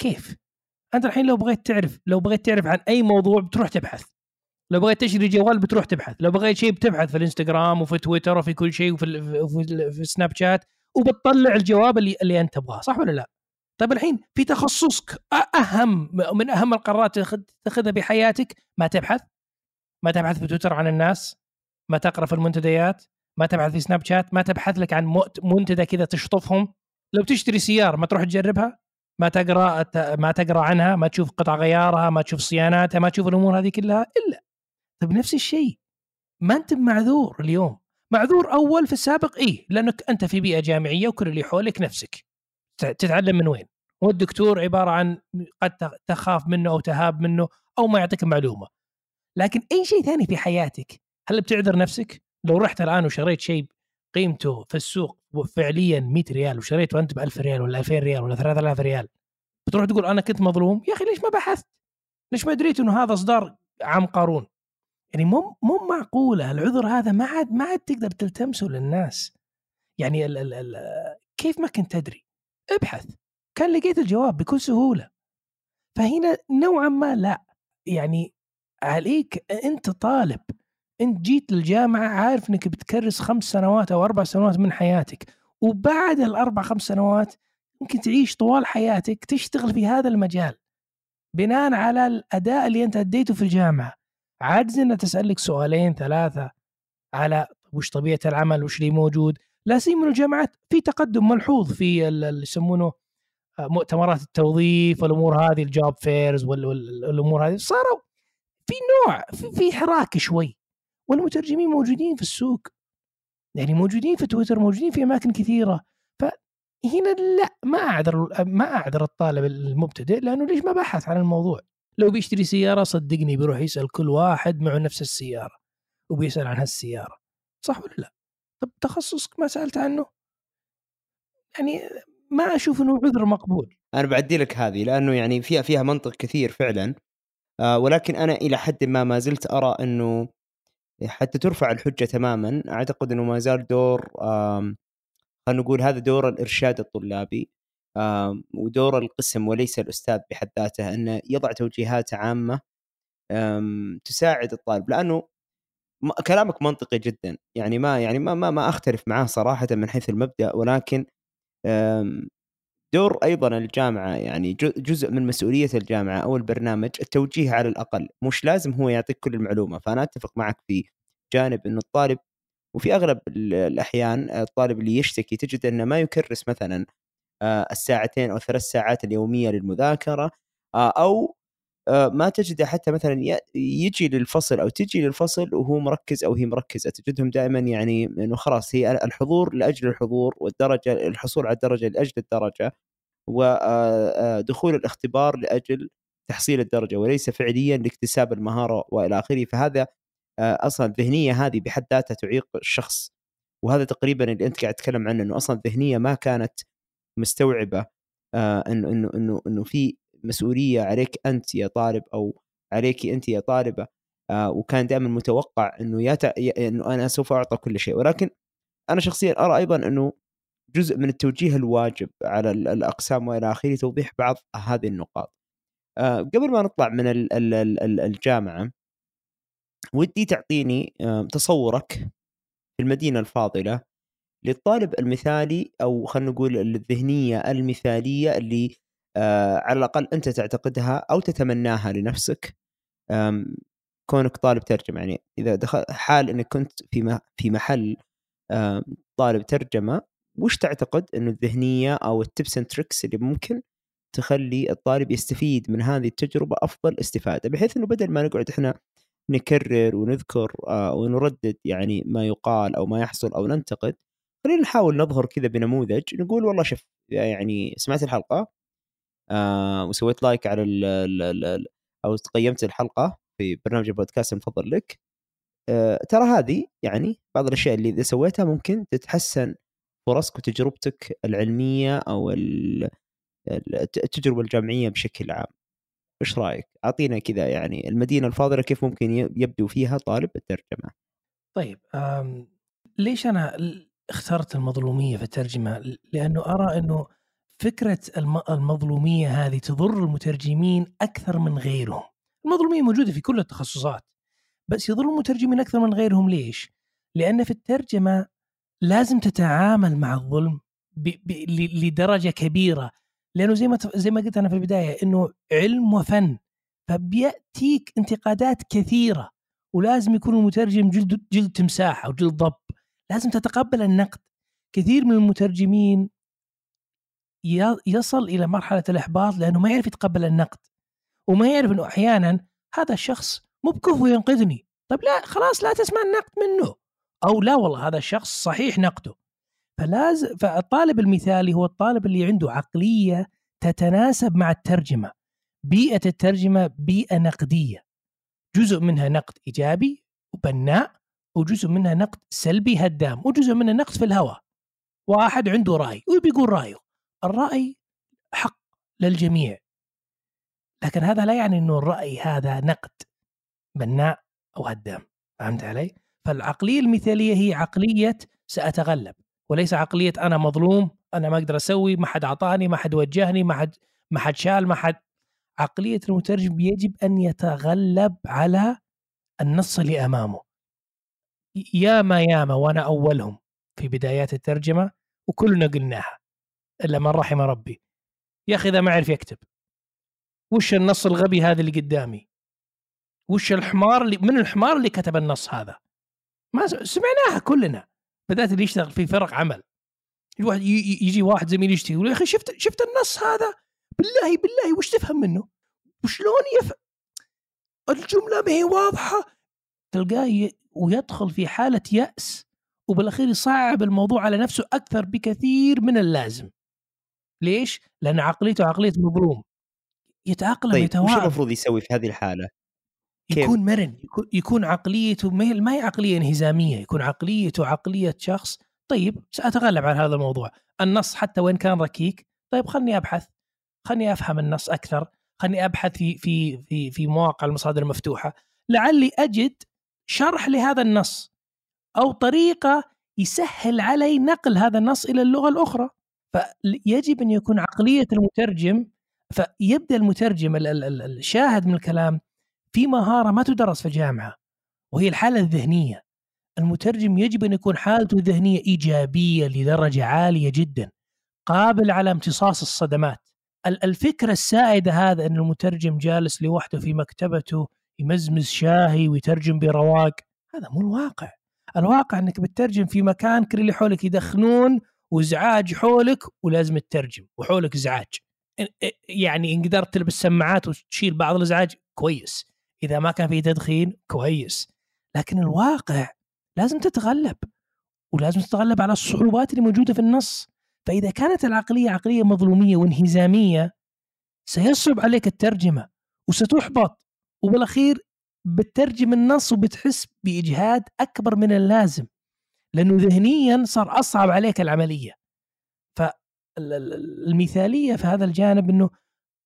كيف؟ أنت الحين لو بغيت تعرف لو بغيت تعرف عن أي موضوع بتروح تبحث لو بغيت تشتري جوال بتروح تبحث لو بغيت شيء بتبحث في الإنستغرام وفي تويتر وفي كل شيء وفي في, في سناب شات وبتطلع الجواب اللي اللي أنت تبغاه صح ولا لا طيب الحين في تخصصك أهم من أهم القرارات تاخذها بحياتك ما تبحث ما تبحث في تويتر عن الناس ما تقرأ في المنتديات ما تبحث في سناب شات ما تبحث لك عن منتدى كذا تشطفهم. لو تشتري سيارة ما تروح تجربها ما تقرأ ما تقرأ عنها ما تشوف قطع غيارها ما تشوف صياناتها ما تشوف الأمور هذه كلها إلا. طيب نفس الشيء ما أنت معذور اليوم؟ معذور أول في السابق؟ إيه لأنك أنت في بيئة جامعية وكل اللي حولك نفسك. تتعلم من وين؟ والدكتور عبارة عن قد تخاف منه أو تهاب منه أو ما يعطيك معلومه لكن أي شيء ثاني في حياتك هل بتعذر نفسك؟ لو رحت الآن وشريت شيء قيمته في السوق فعليا 100 ريال وشريته أنت ب 1000 ريال ولا 2000 ريال ولا 3000 ريال بتروح تقول أنا كنت مظلوم؟ يا أخي ليش ما بحثت؟ ليش ما دريت إنه هذا إصدار عام قارون؟ يعني مو مو معقولة العذر هذا ما عاد ما عاد تقدر تلتمسه للناس. يعني ال ال ال كيف ما كنت تدري؟ ابحث. كان لقيت الجواب بكل سهولة. فهنا نوعا ما لا. يعني عليك أنت طالب. أنت جيت للجامعة عارف إنك بتكرس خمس سنوات أو أربع سنوات من حياتك وبعد الأربع خمس سنوات ممكن تعيش طوال حياتك تشتغل في هذا المجال بناء على الأداء اللي أنت أديته في الجامعة. عاجز انها تسألك سؤالين ثلاثة على وش طبيعة العمل؟ وش اللي موجود؟ لا سيما الجامعات في تقدم ملحوظ في ال- اللي يسمونه آه، مؤتمرات التوظيف والأمور هذه الجوب فيرز والامور هذه صاروا في نوع في, في حراك شوي. والمترجمين موجودين في السوق. يعني موجودين في تويتر موجودين في أماكن كثيرة. فهنا لا ما أعذر ما أعذر الطالب المبتدئ لأنه ليش ما بحث عن الموضوع؟ لو بيشتري سيارة صدقني بيروح يسأل كل واحد معه نفس السيارة وبيسأل عن هالسيارة. صح ولا لا؟ طب تخصصك ما سألت عنه؟ يعني ما أشوف إنه عذر مقبول. أنا بعدي لك هذه لأنه يعني فيها فيها منطق كثير فعلا. ولكن أنا إلى حد ما ما زلت أرى أنه حتى ترفع الحجة تماما أعتقد أنه ما زال دور خلينا نقول هذا دور الإرشاد الطلابي ودور القسم وليس الأستاذ بحد ذاته انه يضع توجيهات عامة تساعد الطالب. لأنه كلامك منطقي جدا. يعني ما يعني ما ما, ما أختلف معاه صراحة من حيث المبدأ ولكن دور أيضا الجامعة يعني جزء من مسؤولية الجامعة أو البرنامج التوجيه على الأقل. مش لازم هو يعطيك كل المعلومة. فأنا أتفق معك في جانب إنه الطالب وفي أغلب ال- الأحيان الطالب اللي يشتكي تجد إنه ما يكرس مثلا آه، الساعتين أو ثلاث ساعات اليومية للمذاكرة آه، أو ما تجده حتى مثلا يجي للفصل أو تجي للفصل وهو مركز أو هي مركزة. تجدهم دائما يعني إنه خلاص هي الحضور لأجل الحضور والدرجة الحصول على الدرجة لأجل الدرجة ودخول الاختبار لأجل تحصيل الدرجة وليس فعليا لاكتساب المهارة وإلى آخره. فهذا آه، أصلا الذهنيه هذه بحد ذاتها تعيق الشخص. وهذا تقريبا اللي أنت قاعد تتكلم عنه إنه أصلا الذهنيه ما كانت مستوعبة آه، إنه إنه إنه إنه في مسؤولية عليك أنت يا طالب أو عليك أنت يا طالبة آه، وكان دائما متوقع إنه يا يا- إنه أنا سوف أعطى كل شيء ولكن أنا شخصيا أرى أيضا إنه جزء من التوجيه الواجب على ال- الأقسام وإلى آخره توضيح بعض هذه النقاط. آه، قبل ما نطلع من ال- ال- ال- ال- الجامعة ودي تعطيني آه، تصورك في المدينة الفاضلة للطالب المثالي أو خلينا نقول الذهنية المثالية اللي على الأقل أنت تعتقدها أو تتمناها لنفسك. كونك طالب ترجمة يعني إذا دخل حال إنك كنت في في محل طالب ترجمة وش تعتقد إنه الذهنية أو ال tips and tricks اللي ممكن تخلي الطالب يستفيد من هذه التجربة أفضل استفادة؟ بحيث إنه بدل ما نقعد إحنا نكرر ونذكر آه، ونردد يعني ما يقال أو ما يحصل أو ننتقد خلينا نحاول نظهر كذا بنموذج نقول والله شوف يعني سمعت الحلقة آه وسويت لايك على ال ال ال ال أو قيمت الحلقة في برنامج البودكاست المفضل لك آه ترى هذه يعني بعض الأشياء اللي إذا سويتها ممكن تتحسن فرصك وتجربتك العلمية أو ال- ال- التجربة الجامعية بشكل عام إيش رأيك؟ أعطينا كذا يعني المدينة الفاضلة كيف ممكن يبدو فيها طالب الترجمة؟ طيب ليش أنا اخترت المظلومية في الترجمة؟ لأنه أرى أنه فكرة الم- المظلومية هذه تضر المترجمين أكثر من غيرهم. المظلومية موجودة في كل التخصصات بس يضر المترجمين أكثر من غيرهم. ليش؟ لأن في الترجمة لازم تتعامل مع الظلم ب... ب... ل- لدرجة كبيرة. لأنه زي ما زي ما قلت أنا في البداية إنه علم وفن فبيأتيك انتقادات كثيرة. ولازم يكون المترجم جلد جلد تمساح أو جلد ضب. لازم تتقبل النقد. كثير من المترجمين يصل إلى مرحلة الإحباط لأنه ما يعرف يتقبل النقد وما يعرف إنه أحيانا هذا الشخص مو بكفو ينقذني. طيب لا خلاص لا تسمع النقد منه. أو لا والله هذا الشخص صحيح نقده. فلازم فالطالب المثالي هو الطالب اللي عنده عقلية تتناسب مع الترجمة. بيئة الترجمة بيئة نقدية. جزء منها نقد إيجابي وبناء وجزء منها نقد سلبي هدام وجزء منها نقد في الهواء. واحد عنده رأي وبيقول رأيه. الرأي حق للجميع. لكن هذا لا يعني إنه الرأي هذا نقد بناء أو هدام. فهمت علي؟ فالعقلية المثالية هي عقلية سأتغلب وليس عقلية أنا مظلوم أنا ما أقدر أسوي ما حد أعطاني ما حد وجهني ما حد ما حد شال ما حد. عقلية المترجم يجب أن يتغلب على النص اللي أمامه. ياما ياما وأنا أولهم في بدايات الترجمة وكلنا قلناها. إلا من رحم ربي. يا أخي إذا ما عرف يكتب. وش النص الغبي هذا اللي قدامي؟ وش الحمار اللي من الحمار اللي كتب النص هذا؟ ما سمعناها كلنا بدات اللي يشتغل في فرق عمل. الواحد يجي واحد زميل يشتكي يقول يا أخي شفت شفت النص هذا؟ بالله بالله وش تفهم منه؟ وشلون يف الجملة ما هي واضحة. تلقاه ويدخل في حالة يأس وبالأخير يصعب الموضوع على نفسه أكثر بكثير من اللازم. ليش؟ لأن عقليته عقلية مبروم. يتأقلم طيب وش يتواءم المفروض يسوي في هذه الحالة؟ كيف؟ يكون مرن يكون, عقليته ما هي عقلية انهزامية يكون عقليته عقلية شخص. طيب سأتغلب على هذا الموضوع. النص حتى وين كان ركيك. طيب خلني أبحث. خلني أفهم النص أكثر. خلني أبحث في في في في مواقع المصادر المفتوحة. لعلي أجد شرح لهذا النص أو طريقة يسهل علي نقل هذا النص إلى اللغة الأخرى. فيجب أن يكون عقلية المترجم فيبدأ المترجم ال- ال- ال- الشاهد من الكلام في مهارة ما تدرس في الجامعة وهي الحالة الذهنية. المترجم يجب أن يكون حالته الذهنية إيجابية لدرجة عالية جدا قابل على امتصاص الصدمات. ال- الفكرة السائدة هذا أن المترجم جالس لوحده في مكتبته يمزمز شاهي ويترجم برواق. هذا مو الواقع. الواقع أنك بتترجم في مكان كل اللي حولك يدخنون وازعاج حولك ولازم تترجم وحولك ازعاج يعني إن قدرت تلبس سماعات وتشيل بعض الأزعاج كويس. إذا ما كان في تدخين كويس. لكن الواقع لازم تتغلب ولازم تتغلب على الصعوبات اللي موجودة في النص. فإذا كانت العقلية عقلية مظلومية وانهزامية سيصعب عليك الترجمة وستحبط. وبالأخير بتترجم النص وبتحس بإجهاد أكبر من اللازم. لأنه ذهنيا صار أصعب عليك العملية. فالمثاليه في هذا الجانب إنه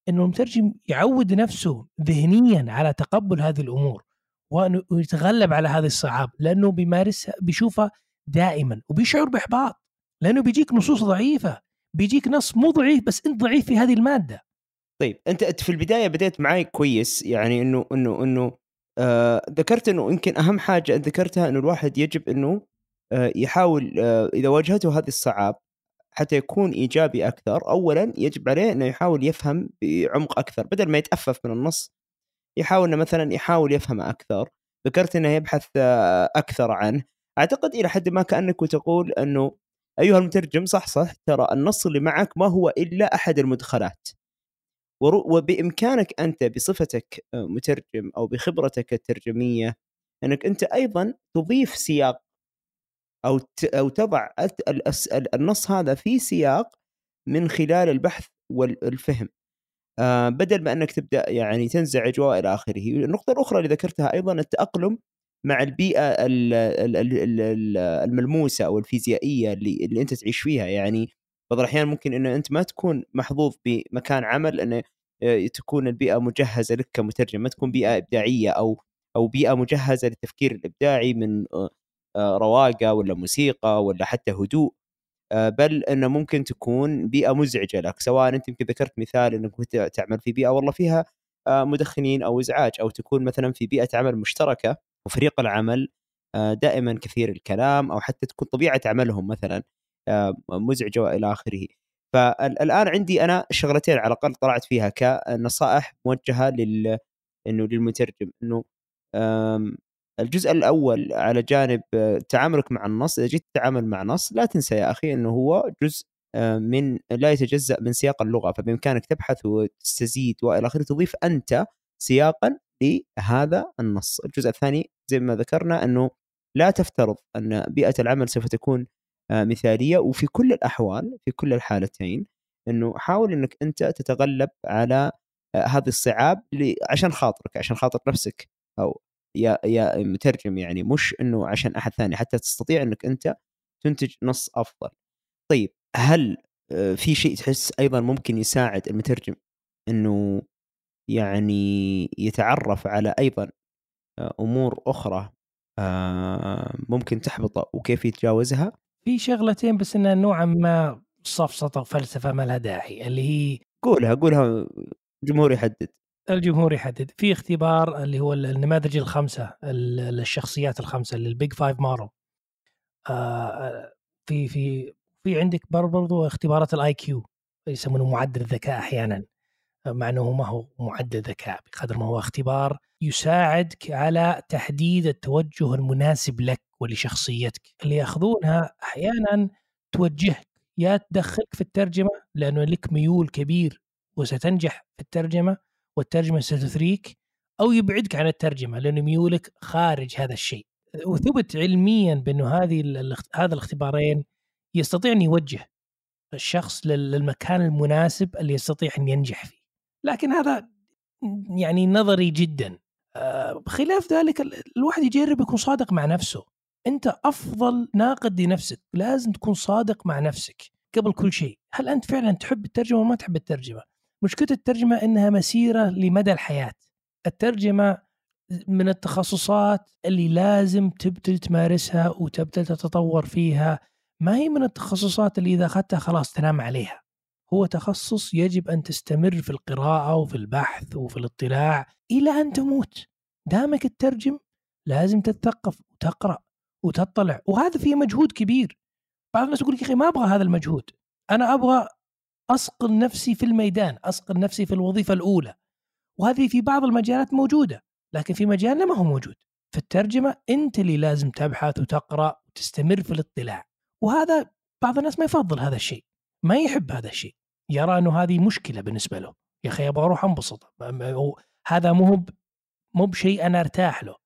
إنه المترجم يعود نفسه ذهنيا على تقبل هذه الأمور وأنه يتغلب على هذه الصعاب لأنه بيمارسها بيشوفها دائما وبيشعر بإحباط لأنه بيجيك نصوص ضعيفة بيجيك نص مو ضعيف بس أنت ضعيف في هذه المادة. طيب أنت في البداية بديت معي كويس يعني إنه إنه إنه آه ذكرت إنه يمكن أهم حاجة ذكرتها إنه الواحد يجب إنه يحاول آه إذا واجهته هذه الصعاب حتى يكون إيجابي أكثر اولا يجب عليه إنه يحاول يفهم بعمق أكثر بدل ما يتأفف من النص يحاول إنه مثلا يحاول يفهمه أكثر ذكرت إنه يبحث آه أكثر عنه. أعتقد إلى حد ما كأنك تقول إنه أيها المترجم صح صح ترى النص اللي معك ما هو إلا أحد المدخلات. وبإمكانك أنت بصفتك آه، مترجم أو بخبرتك الترجمية إنك أنت أيضا تضيف سياق أو أو تضع النص هذا في سياق من خلال البحث والفهم. آه، بدل ما أنك تبدأ يعني تنزعج وإلى آخره. النقطه الاخرى اللي ذكرتها أيضا التأقلم مع البيئة ال- ال- ال- ال- ال- الملموسة أو الفيزيائية اللي, اللي أنت تعيش فيها. يعني بعض الأحيان ممكن انه أنت ما تكون محظوظ بمكان عمل انه آه، تكون البيئة مجهزة لك كمترجم. ما تكون بيئة إبداعية أو أو بيئة مجهزة للتفكير الإبداعي من آه، رواقة ولا موسيقى ولا حتى هدوء آه، بل إنه ممكن تكون بيئة مزعجة لك سواء أنت يمكن ذكرت مثال إنك كنت تعمل في بيئة والله فيها آه، مدخنين أو إزعاج أو تكون مثلا في بيئة عمل مشتركة وفريق العمل آه، دائما كثير الكلام أو حتى تكون طبيعة عملهم مثلا آه، مزعجة وإلى آخره. فالآن عندي أنا شغلتين على الأقل طلعت فيها كنصائح موجهة لل إنه للمترجم إنه الجزء الأول على جانب آه، تعاملك مع النص إذا جيت تتعامل مع نص لا تنسى يا أخي إنه هو جزء آه، من لا يتجزأ من سياق اللغة فبإمكانك تبحث وتستزيد وإلى آخره تضيف أنت سياقا لهذا النص. الجزء الثاني زي ما ذكرنا إنه لا تفترض أن بيئة العمل سوف تكون آه، مثالية وفي كل الأحوال في كل الحالتين إنه حاول إنك أنت تتغلب على هذه الصعاب عشان خاطرك عشان خاطر نفسك أو يا يا مترجم يعني مش إنه عشان أحد ثاني حتى تستطيع إنك أنت تنتج نص أفضل. طيب هل آه، في شيء تحس أيضا ممكن يساعد المترجم إنه يعني يتعرف على أيضا أمور أخرى ممكن تحبطه وكيف يتجاوزها؟ في شغلتين بس إنها نوعا ما سفسطة فلسفه ما لها داعي اللي هي قولها قولها الجمهور يحدد الجمهور يحدد. في اختبار اللي هو النماذج الخمسة الشخصيات الخمسة لل Big Five مارو. في في في عندك برضو اختبارات ال IQ يسمونه معدل الذكاء أحيانا. مع إنه ما هو معدل ذكاء بقدر ما هو اختبار يساعدك على تحديد التوجه المناسب لك ولشخصيتك. اللي ياخذونها أحيانا توجهك يا تدخلك في الترجمة لأنه لك ميول كبير وستنجح في الترجمة. والترجمة ستثريك أو يبعدك عن الترجمة لأنه ميولك خارج هذا الشيء. وثبت علميا بأنه هذه هذا الاختبارين يستطيع أن يوجه الشخص للمكان المناسب اللي يستطيع أن ينجح فيه. لكن هذا يعني نظري جدا. آه، بخلاف ذلك الواحد يجرب يكون صادق مع نفسه. أنت أفضل ناقد لنفسك لازم تكون صادق مع نفسك قبل كل شيء. هل أنت فعلا تحب الترجمة وما تحب الترجمة؟ مشكلة الترجمة إنها مسيرة لمدى الحياة. الترجمة من التخصصات اللي لازم تبتل تمارسها وتبتل تتطور فيها. ما هي من التخصصات اللي إذا أخذتها خلاص تنام عليها. هو تخصص يجب أن تستمر في القراءة وفي البحث وفي الاطلاع إلى أن تموت. دامك تترجم لازم تتثقف وتقرأ وتطلع. وهذا فيه مجهود كبير. بعض الناس يقول يا أخي ما أبغى هذا المجهود. أنا أبغى اصقل نفسي في الميدان اصقل نفسي في الوظيفة الأولى. وهذه في بعض المجالات موجودة لكن في مجالنا ما هو موجود. في الترجمة أنت اللي لازم تبحث وتقرأ وتستمر في الاطلاع. وهذا بعض الناس ما يفضل هذا الشيء ما يحب هذا الشيء. يرى أنه هذه مشكلة بالنسبة له. يا أخي أبغى أروح أنبسط. هذا مو مو بشيء أنا أرتاح له.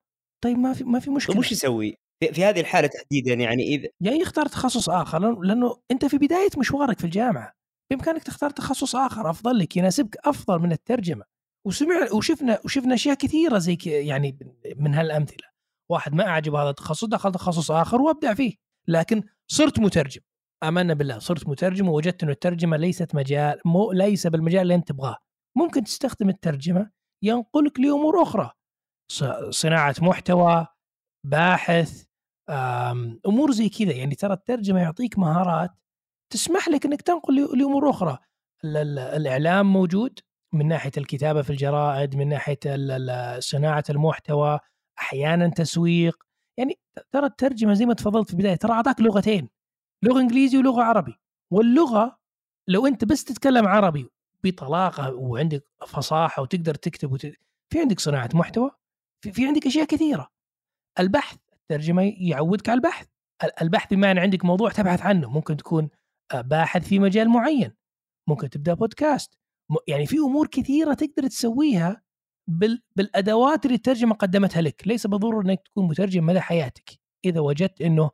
طيب ما في ما في طيب وش يسوي؟ في, هذه الحالة تحديدا يعني إذا يعني يختار تخصص آخر لأنه أنت في بداية مشوارك في الجامعة. بإمكانك تختار تخصص آخر أفضل لك يناسبك أفضل من الترجمة. وسمع وشفنا وشفنا أشياء كثيرة زي يعني من هالأمثلة. واحد ما أعجب هذا التخصص دخل تخصص آخر وأبدع فيه. لكن صرت مترجم. آمنا بالله صرت مترجم ووجدت إنه الترجمة ليست مجال مو ليس بالمجال اللي أنت تبغاه. ممكن تستخدم الترجمة ينقلك لأمور أخرى. صناعة محتوى باحث أمور زي كذا. يعني ترى الترجمة يعطيك مهارات تسمح لك إنك تنقل لأمور أخرى. الإعلام موجود من ناحية الكتابة في الجرائد من ناحية صناعة المحتوى أحيانا تسويق. يعني ترى الترجمة زي ما تفضلت في البداية ترى أعطاك لغتين لغة إنجليزي ولغة عربي. واللغة لو أنت بس تتكلم عربي بطلاقة وعندك فصاحة وتقدر تكتب وت... في عندك صناعة محتوى في, في عندك أشياء كثيرة. البحث الترجمة يعودك على البحث. البحث ان عندك موضوع تبحث عنه ممكن تكون باحث في مجال معين. ممكن تبدأ بودكاست. يعني في أمور كثيرة تقدر تسويها بالأدوات اللي الترجمة قدمتها لك. ليس بالضرورة إنك تكون مترجم مدى حياتك. إذا وجدت إنه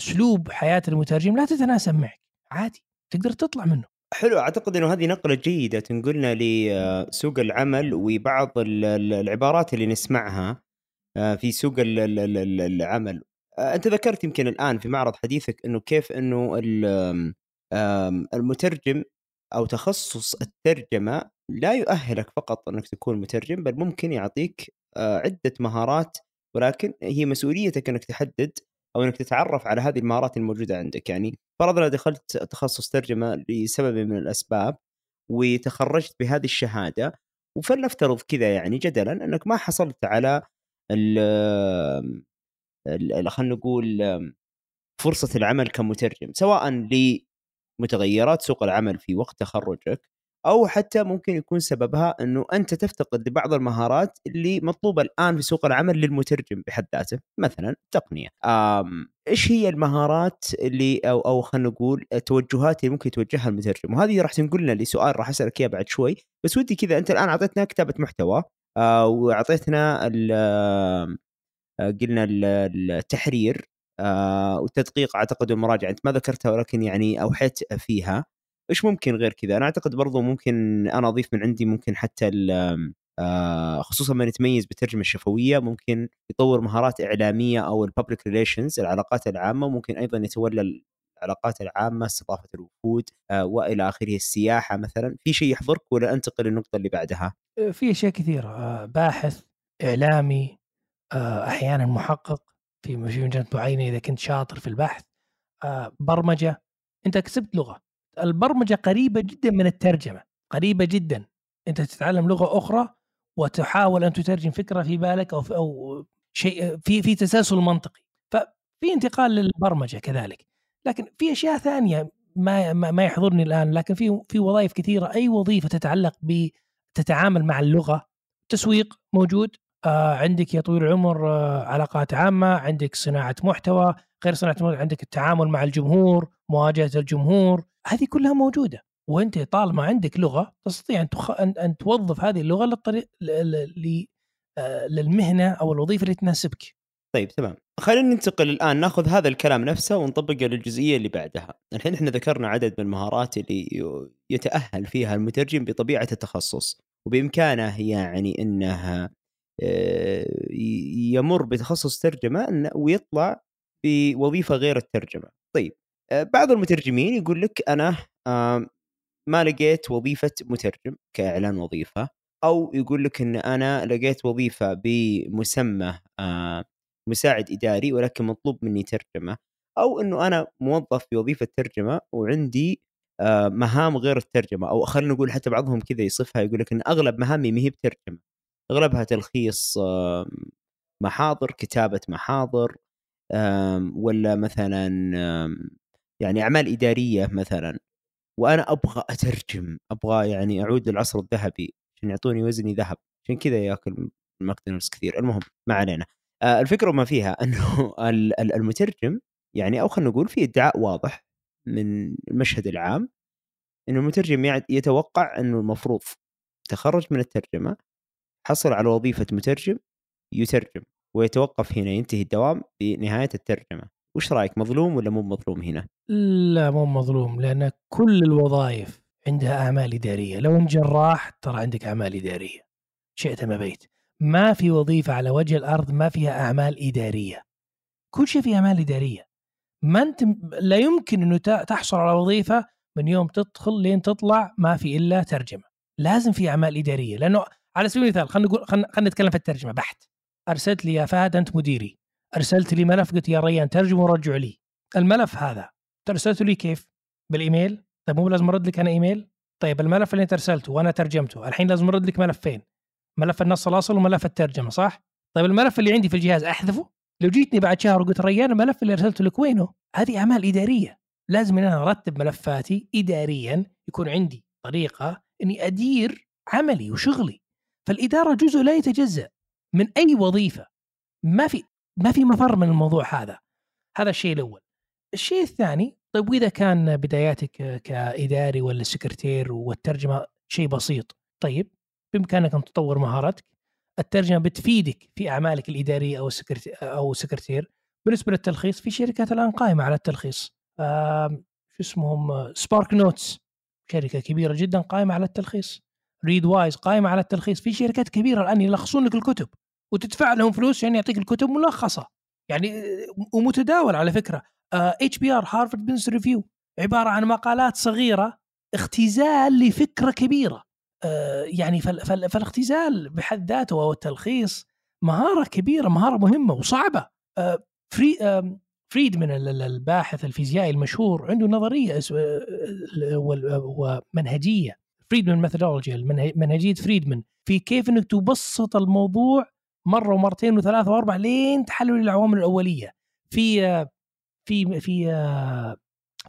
أسلوب حياة المترجم لا تتناسب معك. عادي. تقدر تطلع منه. حلو. أعتقد إنه هذه نقلة جيدة تنقلنا لسوق العمل وبعض العبارات اللي نسمعها آه، في سوق العمل. آه، أنت ذكرت يمكن الآن في معرض حديثك إنه كيف إنه المترجم أو تخصص الترجمة لا يؤهلك فقط أنك تكون مترجم بل ممكن يعطيك آه، عدة مهارات ولكن هي مسؤوليتك أنك تحدد أو أنك تتعرف على هذه المهارات الموجودة عندك. يعني فرضنا دخلت تخصص ترجمة لسبب من الأسباب وتخرجت بهذه الشهادة وفلنفترض كذا يعني جدلا أنك ما حصلت على خلينا نقول فرصة العمل كمترجم سواء لمتغيرات سوق العمل في وقت تخرجك أو حتى ممكن يكون سببها إنه أنت تفتقد لبعض المهارات اللي مطلوبة الآن في سوق العمل للمترجم بحد ذاته مثلا تقنية. إيش هي المهارات اللي أو أو خلينا نقول التوجهات اللي ممكن يتوجهها المترجم؟ وهذه راح تنقلنا لسؤال راح أسألك إياه بعد شوي بس ودي كذا أنت الآن أعطيتنا كتابة محتوى آه وأعطيتنا قلنا التحرير آه والتدقيق أعتقد والمراجعه أنت ما ذكرتها ولكن يعني أوحيت فيها. إيش ممكن غير كذا؟ أنا أعتقد برضو ممكن أنا أضيف من عندي ممكن حتى آه خصوصا من يتميز بالترجمه الشفويه ممكن يطور مهارات إعلامية أو ال public relations العلاقات العامة ممكن أيضا يتولى العلاقات العامة استضافة الوفود آه وإلى آخره السياحة مثلا. في شيء يحضرك ولا أنتقل للنقطة اللي بعدها؟ في أشياء كثيرة. آه، باحث إعلامي آه، أحيانا محقق. في مجالات معينه إذا كنت شاطر في البحث آه، برمجة. أنت كسبت لغة. البرمجة قريبة جدا من الترجمة قريبة جدا. أنت تتعلم لغة أخرى وتحاول أن تترجم فكرة في بالك أو أو شيء في في تسلسل منطقي. ففي انتقال للبرمجة كذلك. لكن في أشياء ثانية ما ما يحضرني الآن لكن في في وظائف كثيرة. أي وظيفة تتعلق ب تتعامل مع اللغة؟ تسويق موجود؟ آه عندك يا طويل العمر آه علاقات عامة عندك صناعة محتوى غير صناعة محتوى عندك التعامل مع الجمهور مواجهة الجمهور هذه كلها موجودة. وأنت طالما عندك لغة تستطيع أن تخ... أن, أن توظف هذه اللغة للطريق ل... آه للمهنة أو الوظيفة اللي تناسبك. طيب تمام. خلينا ننتقل الآن نأخذ هذا الكلام نفسه ونطبقه للجزئية اللي بعدها. الحين إحنا ذكرنا عدد من المهارات اللي يتأهل فيها المترجم بطبيعة التخصص وبإمكانه يعني انه يمر بتخصص ترجمة ويطلع بوظيفة غير الترجمة. طيب آه، بعض المترجمين يقول لك أنا ما لقيت وظيفة مترجم كإعلان وظيفة أو يقول لك إن أنا لقيت وظيفة بمسمى آه، مساعد إداري ولكن مطلوب مني ترجمة أو إنه أنا موظف بوظيفه ترجمة وعندي مهام غير الترجمة أو خلينا نقول حتى بعضهم كذا يصفها يقول لك إن أغلب مهامي ما هي بترجمة. أغلبها تلخيص محاضر كتابة محاضر ولا مثلا يعني أعمال إدارية مثلا. وأنا أبغى أترجم أبغى يعني أعود للعصر الذهبي عشان يعطوني وزني ذهب. عشان كذا ياكل ماكدونالدز كثير. المهم ما علينا. آه، الفكرة ما فيها *laughs* إنه المترجم يعني أو خلينا نقول في ادعاء واضح من المشهد العام إنه المترجم يتوقع إنه المفروض تخرج من الترجمة حصل على وظيفة مترجم يترجم ويتوقف هنا ينتهي الدوام بنهاية الترجمة. وش رأيك مظلوم ولا مو مظلوم هنا؟ لا مو مظلوم لأن كل الوظائف عندها أعمال إدارية. لو أنت جراح ترى عندك أعمال إدارية. شئت ما بيت ما في وظيفة على وجه الأرض ما فيها أعمال إدارية. كل شيء فيه أعمال إدارية. ما أنت لا يمكن أنه تحصل على وظيفة من يوم تدخل لين تطلع ما في إلا ترجمة. لازم في أعمال إدارية لأنه على سبيل المثال خلينا نقول خلينا نتكلم في الترجمة. بحت. أرسلت لي يا فهد أنت مديري. أرسلت لي ملف قلت يا ريان ترجم ورجع لي. الملف هذا ارسلته لي كيف؟ بالإيميل. طيب مو لازم أرد لك أنا إيميل؟ طيب الملف اللي أنت أرسلته وأنا ترجمته الحين لازم أرد لك ملفين ملف النص الأصل وملف الترجمة صح؟ طيب الملف اللي عندي في الجهاز أحذفه؟ لو جيتني بعد شهر وقلت ريان الملف اللي أرسلته لك وينه؟ هذه أعمال إدارية. لازم إن أنا أرتب ملفاتي اداريا يكون عندي طريقة إني أدير عملي وشغلي. فالإدارة جزء لا يتجزأ من أي وظيفة. ما في ما في مفر من الموضوع هذا. هذا الشيء الأول. الشيء الثاني طيب وإذا كان بداياتك كإداري ولا سكرتير والترجمة شيء بسيط طيب بإمكانك أن تطور مهارتك الترجمة بتفيدك في أعمالك الإدارية أو سكرتير أو سكرتير بالنسبة للتلخيص في شركات الآن قائمة على التلخيص. شو اسمهم؟ SparkNotes شركة كبيرة جدا قائمة على التلخيص. Readwise قائمة على التلخيص. في شركات كبيرة الآن يلخصون لك الكتب وتدفع لهم فلوس عشان يعطيك الكتب ملخصة. يعني ومتداول على فكرة. HBR Harvard Business Review عبارة عن مقالات صغيرة اختزال لفكرة كبيرة. آه يعني فالاختزال بحد ذاته أو التلخيص مهارة كبيرة مهارة مهمة وصعبة. آه فري آه فاينمان الباحث الفيزيائي المشهور عنده نظرية ومنهجية. فاينمان methodology منهجية فاينمان في كيف إنك تبسط الموضوع مرة ومرتين وثلاثة وأربع لين تحلل العوامل الأولية. في في في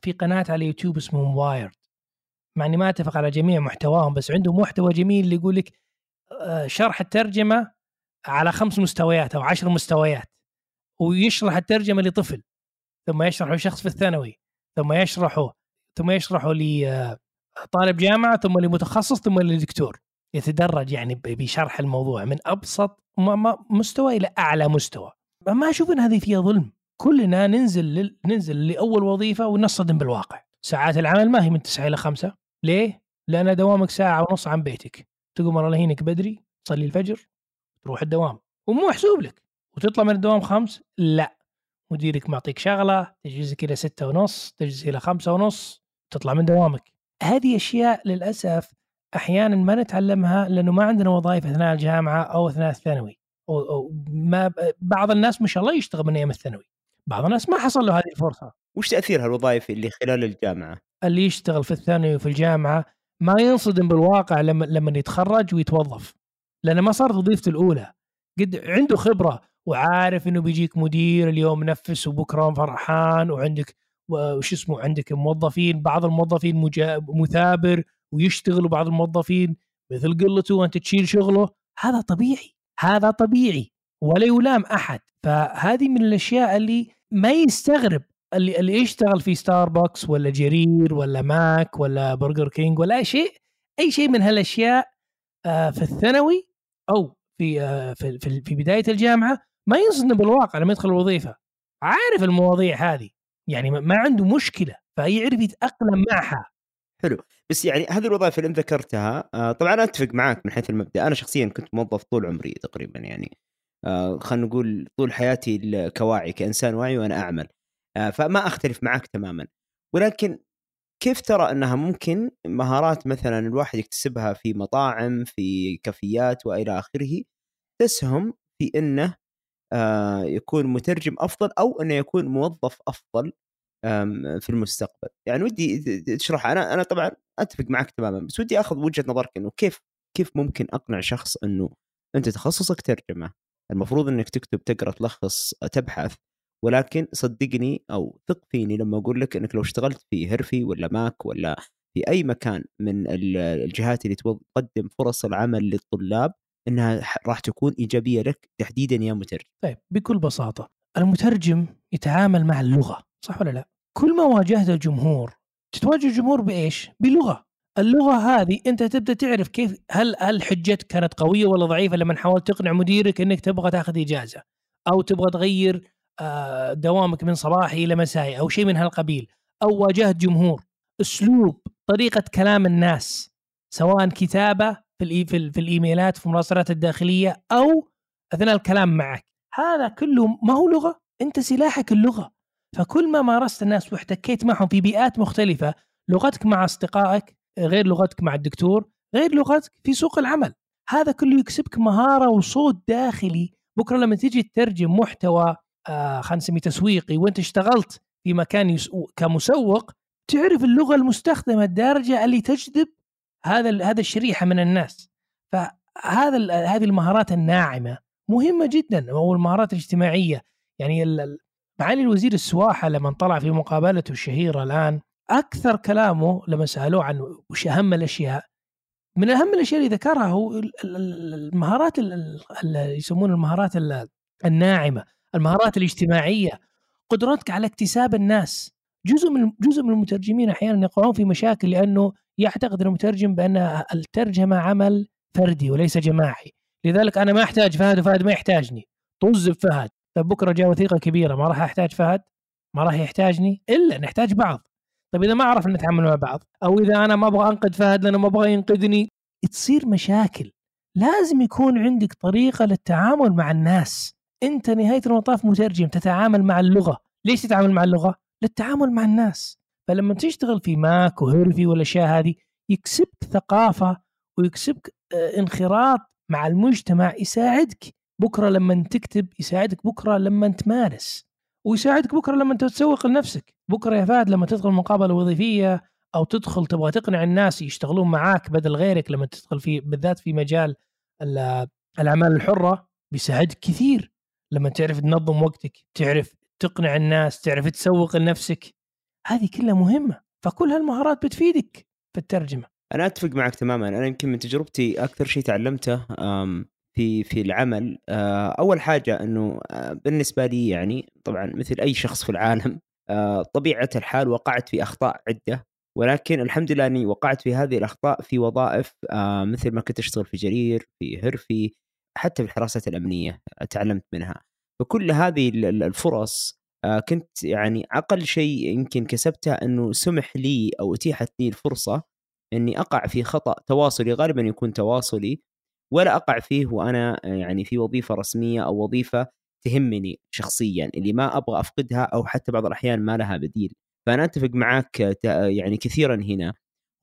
في قناة على يوتيوب اسمه وايرد مع إني ما أتفق على جميع محتواهم بس عندهم محتوى جميل اللي يقول لك آه، شرح الترجمة على خمس مستويات أو عشر مستويات ويشرح الترجمة لطفل ثم يشرحه لشخص في الثانوي ثم يشرحه ثم يشرحه لطالب جامعة ثم لمتخصص ثم لدكتور يتدرج يعني بشرح الموضوع من أبسط مستوى إلى أعلى مستوى. ما أشوف إن هذه فيها ظلم. كلنا ننزل لل... ننزل لأول وظيفة ونصطدم بالواقع. ساعات العمل ما هي من 9 إلى 5 ليه؟ لأن دوامك ساعة ونص عن بيتك. تقوم الله يهينك بدري تصلي الفجر تروح الدوام. ومو محسوب لك. وتطلع من الدوام خمس؟ لا. مديرك معطيك شغلة تجلسك إلى ستة ونص تجلس إلى خمسة ونص تطلع من دوامك. هذه أشياء للأسف أحيانا ما نتعلمها لأنه ما عندنا وظائف أثناء الجامعة أو أثناء الثانوي. أو أو ما بعض الناس ما شاء الله يشتغل من أيام الثانوي. بعض الناس ما حصل له هذه الفرصة. وش تأثير هالوظائف اللي خلال الجامعة؟ اللي يشتغل في الثانوي وفي الجامعة ما ينصدم بالواقع لما لما يتخرج ويتوظف. لأنه ما صارت وظيفته الأولى. قد عنده خبرة وعارف إنه بيجيك مدير اليوم منفس وبكرة فرحان وعندك وش اسمه عندك موظفين بعض الموظفين مثابر ويشتغل وبعض الموظفين مثل قلته وانت تشيل شغله هذا طبيعي هذا طبيعي ولا يلام أحد. فهذه من الأشياء اللي ما يستغرب اللي اللي يشتغل في ستاربكس ولا جرير ولا Mac ولا Burger King ولا شيء أي شيء من هالأشياء آه، في الثانوي أو في آه، في في في بداية الجامعة ما ينصدم بالواقع لما يدخل الوظيفة. عارف المواضيع هذه. يعني ما- عنده مشكلة فيعرف يتأقلم معها. بس يعني هذه الوظائف اللي انت ذكرتها آه، طبعا أنا أتفق معك من حيث المبدأ. أنا شخصيا كنت موظف طول عمري تقريبا يعني آه، خلينا نقول طول حياتي كواعي كإنسان واعي وأنا أعمل. آه، فما أختلف معك تماما. ولكن كيف ترى أنها ممكن مهارات مثلا الواحد يكتسبها في مطاعم في كافيات وإلى آخره تسهم في إنه يكون مترجم أفضل أو إنه يكون موظف أفضل في المستقبل. يعني ودي تشرح أنا أنا طبعا أتفق معك تماما بس ودي آخذ وجهة نظرك إنه كيف كيف ممكن أقنع شخص إنه أنت تخصصك ترجمة المفروض إنك تكتب تقرأ تلخص تبحث ولكن صدقني أو ثق فيني لما أقول لك إنك لو اشتغلت في هرفي ولا ماك ولا في أي مكان من ال- الجهات اللي تقدم فرص العمل للطلاب إنها راح تكون إيجابية لك تحديدا يا مترجم طيب بكل بساطة المترجم يتعامل مع اللغة صح ولا لا؟ كل ما واجهت الجمهور تتواجه الجمهور بإيش؟ بلغة. اللغة هذه أنت تبدأ تعرف كيف هل هل حجتك كانت قوية ولا ضعيفة لما حاولت تقنع مديرك إنك تبغى تاخذ إجازة؟ أو تبغى تغير آه، دوامك من صباحي إلى مسائي أو شيء من هالقبيل؟ أو واجهت جمهور. أسلوب طريقة كلام الناس سواء كتابة في الإي في, في الإيميلات في المراسلات الداخلية أو أثناء الكلام معك. هذا كله ما هو لغة أنت سلاحك اللغة. فكل ما مارست الناس واحتكيت معهم في بيئات مختلفة لغتك مع أصدقائك غير لغتك مع الدكتور غير لغتك في سوق العمل. هذا كله يكسبك مهارة وصوت داخلي. بكرة لما تيجي تترجم محتوى آه خلينا نسميه تسويقي وأنت اشتغلت في مكان يسو... كمسوق تعرف اللغة المستخدمة الدارجة اللي تجذب هذا هذا الشريحة من الناس. فهذا هذه المهارات الناعمة مهمة جدا أو المهارات الاجتماعية. يعني ال- ال- معالي الوزير السواحة لما طلع في مقابلته الشهيرة الآن أكثر كلامه لما سألوه عن وش أهم الأشياء من أهم الأشياء اللي ذكرها هو ال- ال- ال- المهارات ال- ال- ال- يسمون المهارات ال- الناعمة المهارات الاجتماعية. قدرتك على اكتساب الناس. جزء من جزء من المترجمين أحيانا يقعون في مشاكل لأنه يعتقد المترجم بأن الترجمة عمل فردي وليس جماعي. لذلك أنا ما أحتاج فهد وفهد ما يحتاجني. طز بفهد. طيب بكرة جاء وثيقة كبيرة ما راح أحتاج فهد؟ ما راح يحتاجني؟ إلا نحتاج بعض. طيب إذا ما عرفنا نتعامل مع بعض أو إذا أنا ما أبغى أنقذ فهد لأنه ما أبغى ينقذني تصير مشاكل. لازم يكون عندك طريقة للتعامل مع الناس. أنت نهاية المطاف مترجم تتعامل مع اللغة. ليش تتعامل مع اللغة؟ للتعامل مع الناس. فلما تشتغل في ماك وهيرفي والأشياء هذه يكسبك ثقافة ويكسبك آه، انخراط مع المجتمع يساعدك بكرة لما تكتب يساعدك بكرة لما تمارس ويساعدك بكرة لما تسوق لنفسك. بكرة يا فهد لما تدخل مقابلة وظيفية أو تدخل تبغى تقنع الناس يشتغلون معاك بدل غيرك لما تدخل في بالذات في مجال ال- الأعمال الحرة بيساعدك كثير. لما تعرف تنظم وقتك تعرف تقنع الناس تعرف تسوق لنفسك. هذه كلها مهمة فكل هالمهارات بتفيدك في الترجمة. أنا أتفق معك تماما. أنا يمكن من تجربتي أكثر شيء تعلمته في في العمل آه، أول حاجة إنه آه، بالنسبة لي يعني طبعا مثل أي شخص في العالم *laughs* آه، طبيعة الحال وقعت في أخطاء عدة ولكن الحمد لله إني وقعت في هذه الأخطاء في وظائف مثل ما كنت أشتغل في جرير في هرفي حتى في الحراسات الأمنية تعلمت منها. فكل هذه ال- ال- الفرص كنت يعني أقل شيء يمكن كسبته إنه سمح لي أو أتيحت لي الفرصة إني أقع في خطأ تواصلي غالبا يكون تواصلي ولا أقع فيه وأنا يعني في وظيفة رسمية أو وظيفة تهمني شخصيا اللي ما أبغى أفقدها أو حتى بعض الأحيان ما لها بديل. فأنا أتفق معك يعني كثيرا هنا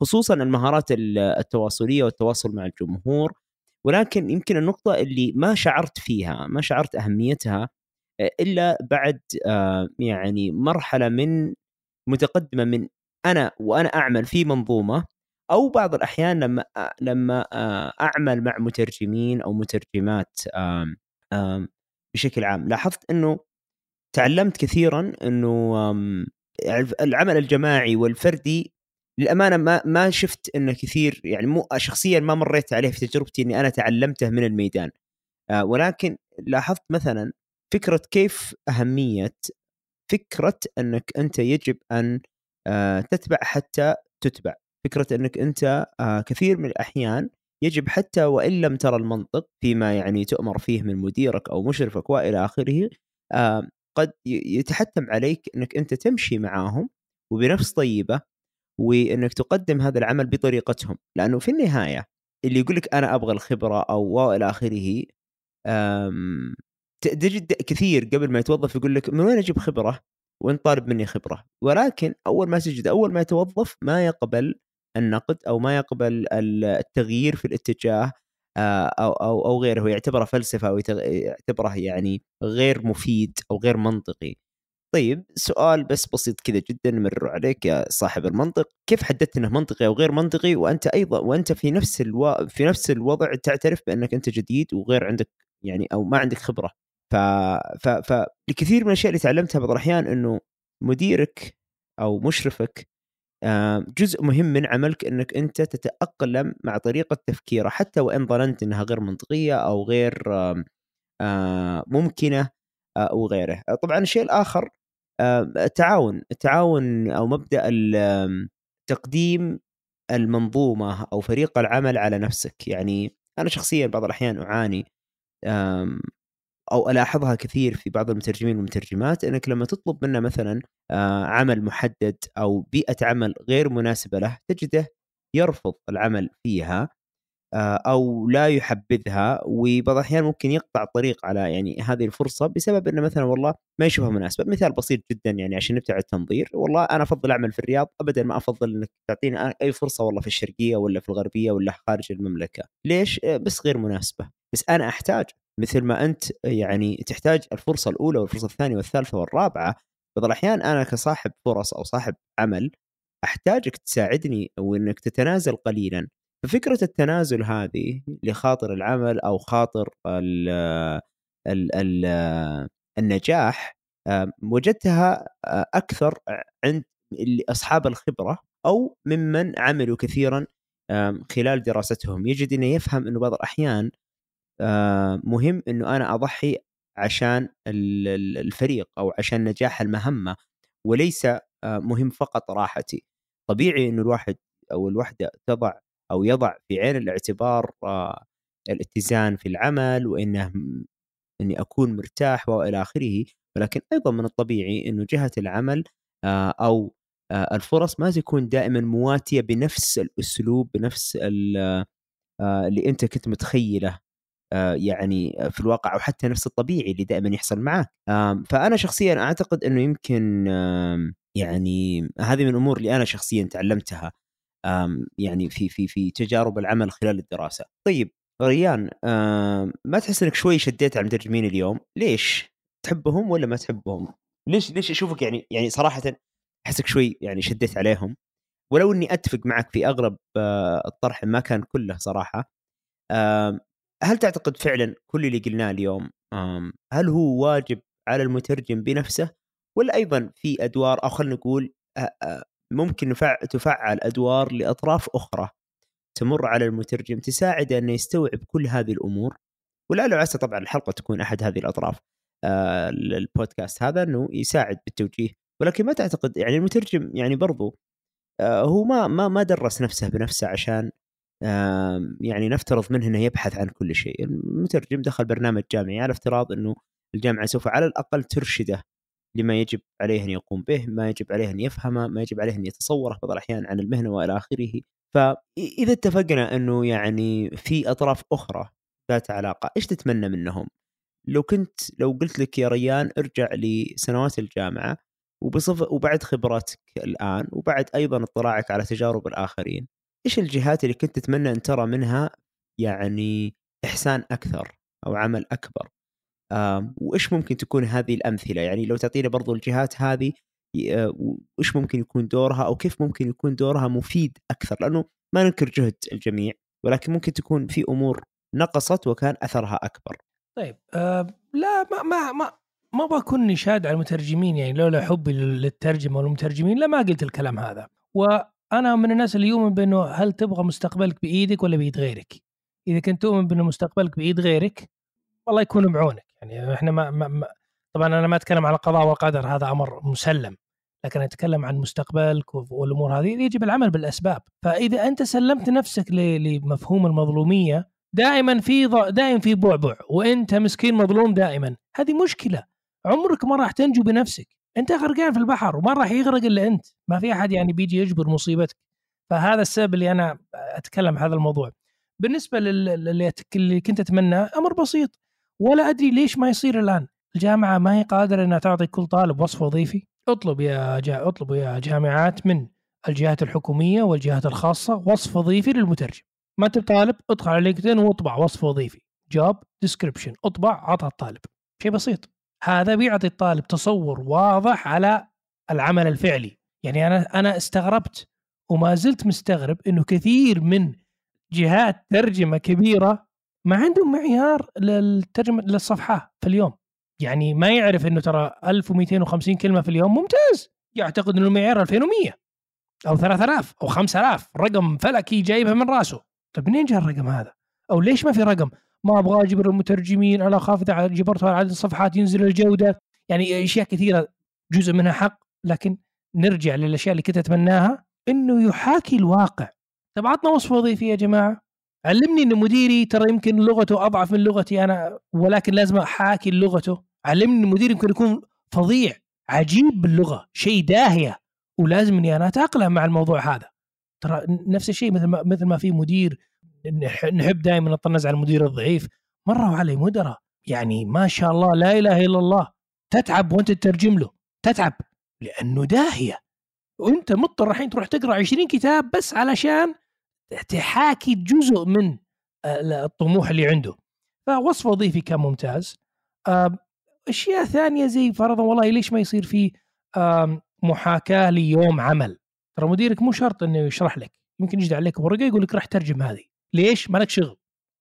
خصوصا المهارات ال- التواصلية والتواصل مع الجمهور. ولكن يمكن النقطة اللي ما شعرت فيها ما شعرت أهميتها آه، إلا بعد آه، يعني مرحلة من متقدمة من أنا وأنا أعمل في منظومة أو بعض الأحيان لما لما آه، أعمل مع مترجمين أو مترجمات بشكل عام. لاحظت إنه تعلمت كثيرا إنه العمل الجماعي والفردي للأمانة ما ما شفت إنه كثير يعني مو شخصيا ما مريت عليه في تجربتي إني أنا تعلمته من الميدان. آه، ولكن لاحظت مثلا فكرة كيف أهمية فكرة أنك أنت يجب أن آه، تتبع حتى تتبع. فكرة أنك أنت آه، كثير من الأحيان يجب حتى وإن لم ترى المنطق فيما يعني تؤمر فيه من مديرك أو مشرفك وإلى آخره آه، قد يتحتم عليك أنك أنت تمشي معاهم وبنفس طيبة وأنك تقدم هذا العمل بطريقتهم. لأنه في النهاية اللي يقول لك أنا أبغى الخبرة أو وإلى آخره تجد كثير قبل ما يتوظف يقول لك من وين أجيب خبرة وانت طالب مني خبرة ولكن أول ما تجد أول ما يتوظف ما يقبل النقد أو ما يقبل ال- التغيير في الاتجاه آه، أو أو أو غيره يعتبره فلسفة أو يعتبره يعني غير مفيد أو غير منطقي. طيب سؤال بس بسيط كذا جدا نمر عليك يا صاحب المنطق، كيف حددت إنه منطقي أو غير منطقي وأنت أيضا وأنت في نفس ألو... في نفس الوضع تعترف بأنك أنت جديد وغير عندك يعني أو ما عندك خبرة. ف ف فالكثير من الأشياء اللي تعلمتها بعض الأحيان إنه مديرك أو مشرفك جزء مهم من عملك إنك أنت تتأقلم مع طريقة تفكيره حتى وإن ظننت إنها غير منطقية أو غير آه، ممكنة آه، أو غيره. طبعا الشيء الآخر التعاون، التعاون أو مبدأ تقديم المنظومة أو فريق العمل على نفسك، يعني أنا شخصيا بعض الأحيان أعاني أو ألاحظها كثير في بعض المترجمين والمترجمات إنك لما تطلب منه مثلا آه، عمل محدد أو بيئة عمل غير مناسبة له تجده يرفض العمل فيها آه، أو لا يحبذها وبعض الأحيان ممكن يقطع الطريق على يعني هذه الفرصة بسبب إنه مثلا والله ما يشوفها مناسبة، مثال بسيط جدا يعني عشان نبتعد التنظير، والله أنا أفضل أعمل في الرياض ابدا ما أفضل إنك تعطيني أي فرصة والله في الشرقية ولا في الغربية ولا خارج المملكة، ليش؟ آه، بس غير مناسبة، بس أنا أحتاج مثل ما أنت يعني تحتاج الفرصة الأولى والفرصة الثانية والثالثة والرابعة، بعض الأحيان أنا كصاحب فرص أو صاحب عمل أحتاجك تساعدني وإنك تتنازل قليلا. ففكرة التنازل هذه لخاطر العمل أو خاطر ال ال ال النجاح وجدتها آه، أكثر عند اصحاب الخبرة أو ممن عملوا كثيرا خلال دراستهم. يجد إنه يفهم إنه بعض الأحيان مهم إنه أنا أضحي عشان ال- ال- الفريق أو عشان نجاح المهمة وليس آه، مهم فقط راحتي. طبيعي إنه الواحد أو الوحدة تضع أو يضع في عين الاعتبار آه، الاتزان في العمل وإنه إني أكون مرتاح وإلى آخره ولكن أيضا من الطبيعي إنه جهة العمل آه، أو آه، الفرص ما تكون دائما مواتية بنفس الأسلوب بنفس ال- آه، اللي أنت كنت متخيله. آه، يعني في الواقع أو حتى نفس الطبيعي اللي دائما يحصل آم، فأنا شخصيا أعتقد إنه يمكن يعني هذه من الأمور اللي أنا شخصيا تعلمتها يعني في في في تجارب العمل خلال الدراسة. طيب ريان ما تحس إنك شوي شديت على المترجمين اليوم؟ ليش؟ تحبهم ولا ما تحبهم؟ ليش ليش أشوفك يعني يعني صراحة أحسك شوي يعني شديت عليهم ولو إني أتفق معك في اغلب آه، الطرح ما كان كله صراحة هل تعتقد فعلا كل اللي قلناه اليوم هل هو واجب على المترجم بنفسه؟ ولا أيضا في أدوار أو خلينا نقول ممكن تفعل أدوار لأطراف أخرى تمر على المترجم تساعده إنه يستوعب كل هذه الأمور؟ ولعل وعسى طبعا الحلقة تكون أحد هذه الأطراف آه، البودكاست هذا إنه يساعد بالتوجيه. ولكن ما تعتقد يعني المترجم يعني برضو آه، هو ما ما ما درس نفسه بنفسه عشان يعني نفترض منه إنه يبحث عن كل شيء، المترجم دخل برنامج جامعي على افتراض إنه الجامعة سوف على الأقل ترشده لما يجب عليه أن يقوم به، ما يجب عليه أن يفهمه، ما يجب عليه أن يتصوره بعض الأحيان عن المهنة وإلى آخره، فاذا اتفقنا إنه يعني في أطراف أخرى ذات علاقة، إيش تتمنى منهم؟ لو كنت لو قلت لك يا ريان ارجع لسنوات الجامعة وبصف وبعد خبرتك الآن وبعد أيضا اطلاعك على تجارب الآخرين إيش الجهات اللي كنت تتمنى أن ترى منها يعني إحسان أكثر أو عمل أكبر؟ وإيش ممكن تكون هذه الأمثلة؟ يعني لو تعطينا برضو الجهات هذه آه، وإيش ممكن يكون دورها أو كيف ممكن يكون دورها مفيد أكثر؟ لأنه ما ننكر جهد الجميع ولكن ممكن تكون في أمور نقصت وكان أثرها أكبر. طيب آه لا ما ما ما ما بكون نشاد على المترجمين يعني لولا حبي لل- للترجمة والمترجمين لما قلت الكلام هذا. وأنا من الناس اللي يؤمن بأنه هل تبغى مستقبلك بإيدك ولا بإيد غيرك؟ إذا كنت تؤمن بأنه مستقبلك بإيد غيرك والله يكون بعونك. يعني إحنا ما, ما, ما طبعا أنا ما أتكلم على القضاء والقدر هذا أمر مسلم. لكن أتكلم عن مستقبلك والأمور هذه يجب العمل بالأسباب. فإذا أنت سلمت نفسك لمفهوم المظلومية دائما في دائما في بعبع وأنت مسكين مظلوم دائما هذه مشكلة. عمرك ما راح تنجو بنفسك. أنت غرقان في البحر وما راح يغرق إلا أنت. ما في أحد يعني بيجي يجبر مصيبتك. فهذا السبب اللي أنا أتكلم هذا الموضوع. بالنسبة لل- اللي كنت اتمناه أمر بسيط. ولا أدري ليش ما يصير الآن. الجامعة ما هي قادرة إنها تعطي كل طالب وصف وظيفي. اطلب يا جا... اطلبوا يا جامعات من الجهات الحكومية والجهات الخاصة وصف وظيفي للمترجم. ما أنت طالب ادخل على LinkedIn واطبع وصف وظيفي. job description اطبع عطها الطالب. شيء بسيط. هذا بيعطي الطالب تصور واضح على العمل الفعلي. يعني أنا أنا استغربت وما زلت مستغرب إنه كثير من جهات ترجمة كبيرة ما عندهم معيار للترجمة للصفحة في اليوم. يعني ما يعرف إنه ترى 1250 كلمة في اليوم ممتاز. يعتقد إنه المعيار 2100 أو 3000 أو 5000 رقم فلكي جايبها من راسه. طيب منين جاء الرقم هذا؟ أو ليش ما في رقم؟ ما أبغى أجبر المترجمين على خاف اذا جبرته على عدد الصفحات ينزل الجودة. يعني أشياء كثيرة جزء منها حق لكن نرجع للأشياء اللي كنت أتمناها. إنه يحاكي الواقع. طب عطنا وصف وظيفي يا جماعة. علمني إن مديري ترى يمكن لغته أضعف من لغتي أنا ولكن لازم أحاكي لغته. علمني إن مديري يمكن يكون فظيع عجيب باللغة شيء داهية ولازم اني أنا أتأقلم مع الموضوع هذا. ترى نفس الشيء مثل ما مثل ما في مدير نحب دائما نطنز على المدير الضعيف. مروا علي مدراء. يعني ما شاء الله لا إله إلا الله. تتعب وأنت تترجم له. تتعب. لأنه داهية. وأنت مضطر الحين تروح تقرأ 20 كتاب بس علشان تحاكي جزء من آه، الطموح اللي عنده. فوصف وظيفي كان ممتاز. أشياء ثانية زي فرضا والله ليش ما يصير في محاكاة ليوم عمل؟ ترى مديرك مو شرط إنه يشرح لك. يمكن يجد عليك ورقه يقول لك راح ترجم هذه. ليش مالك شغل؟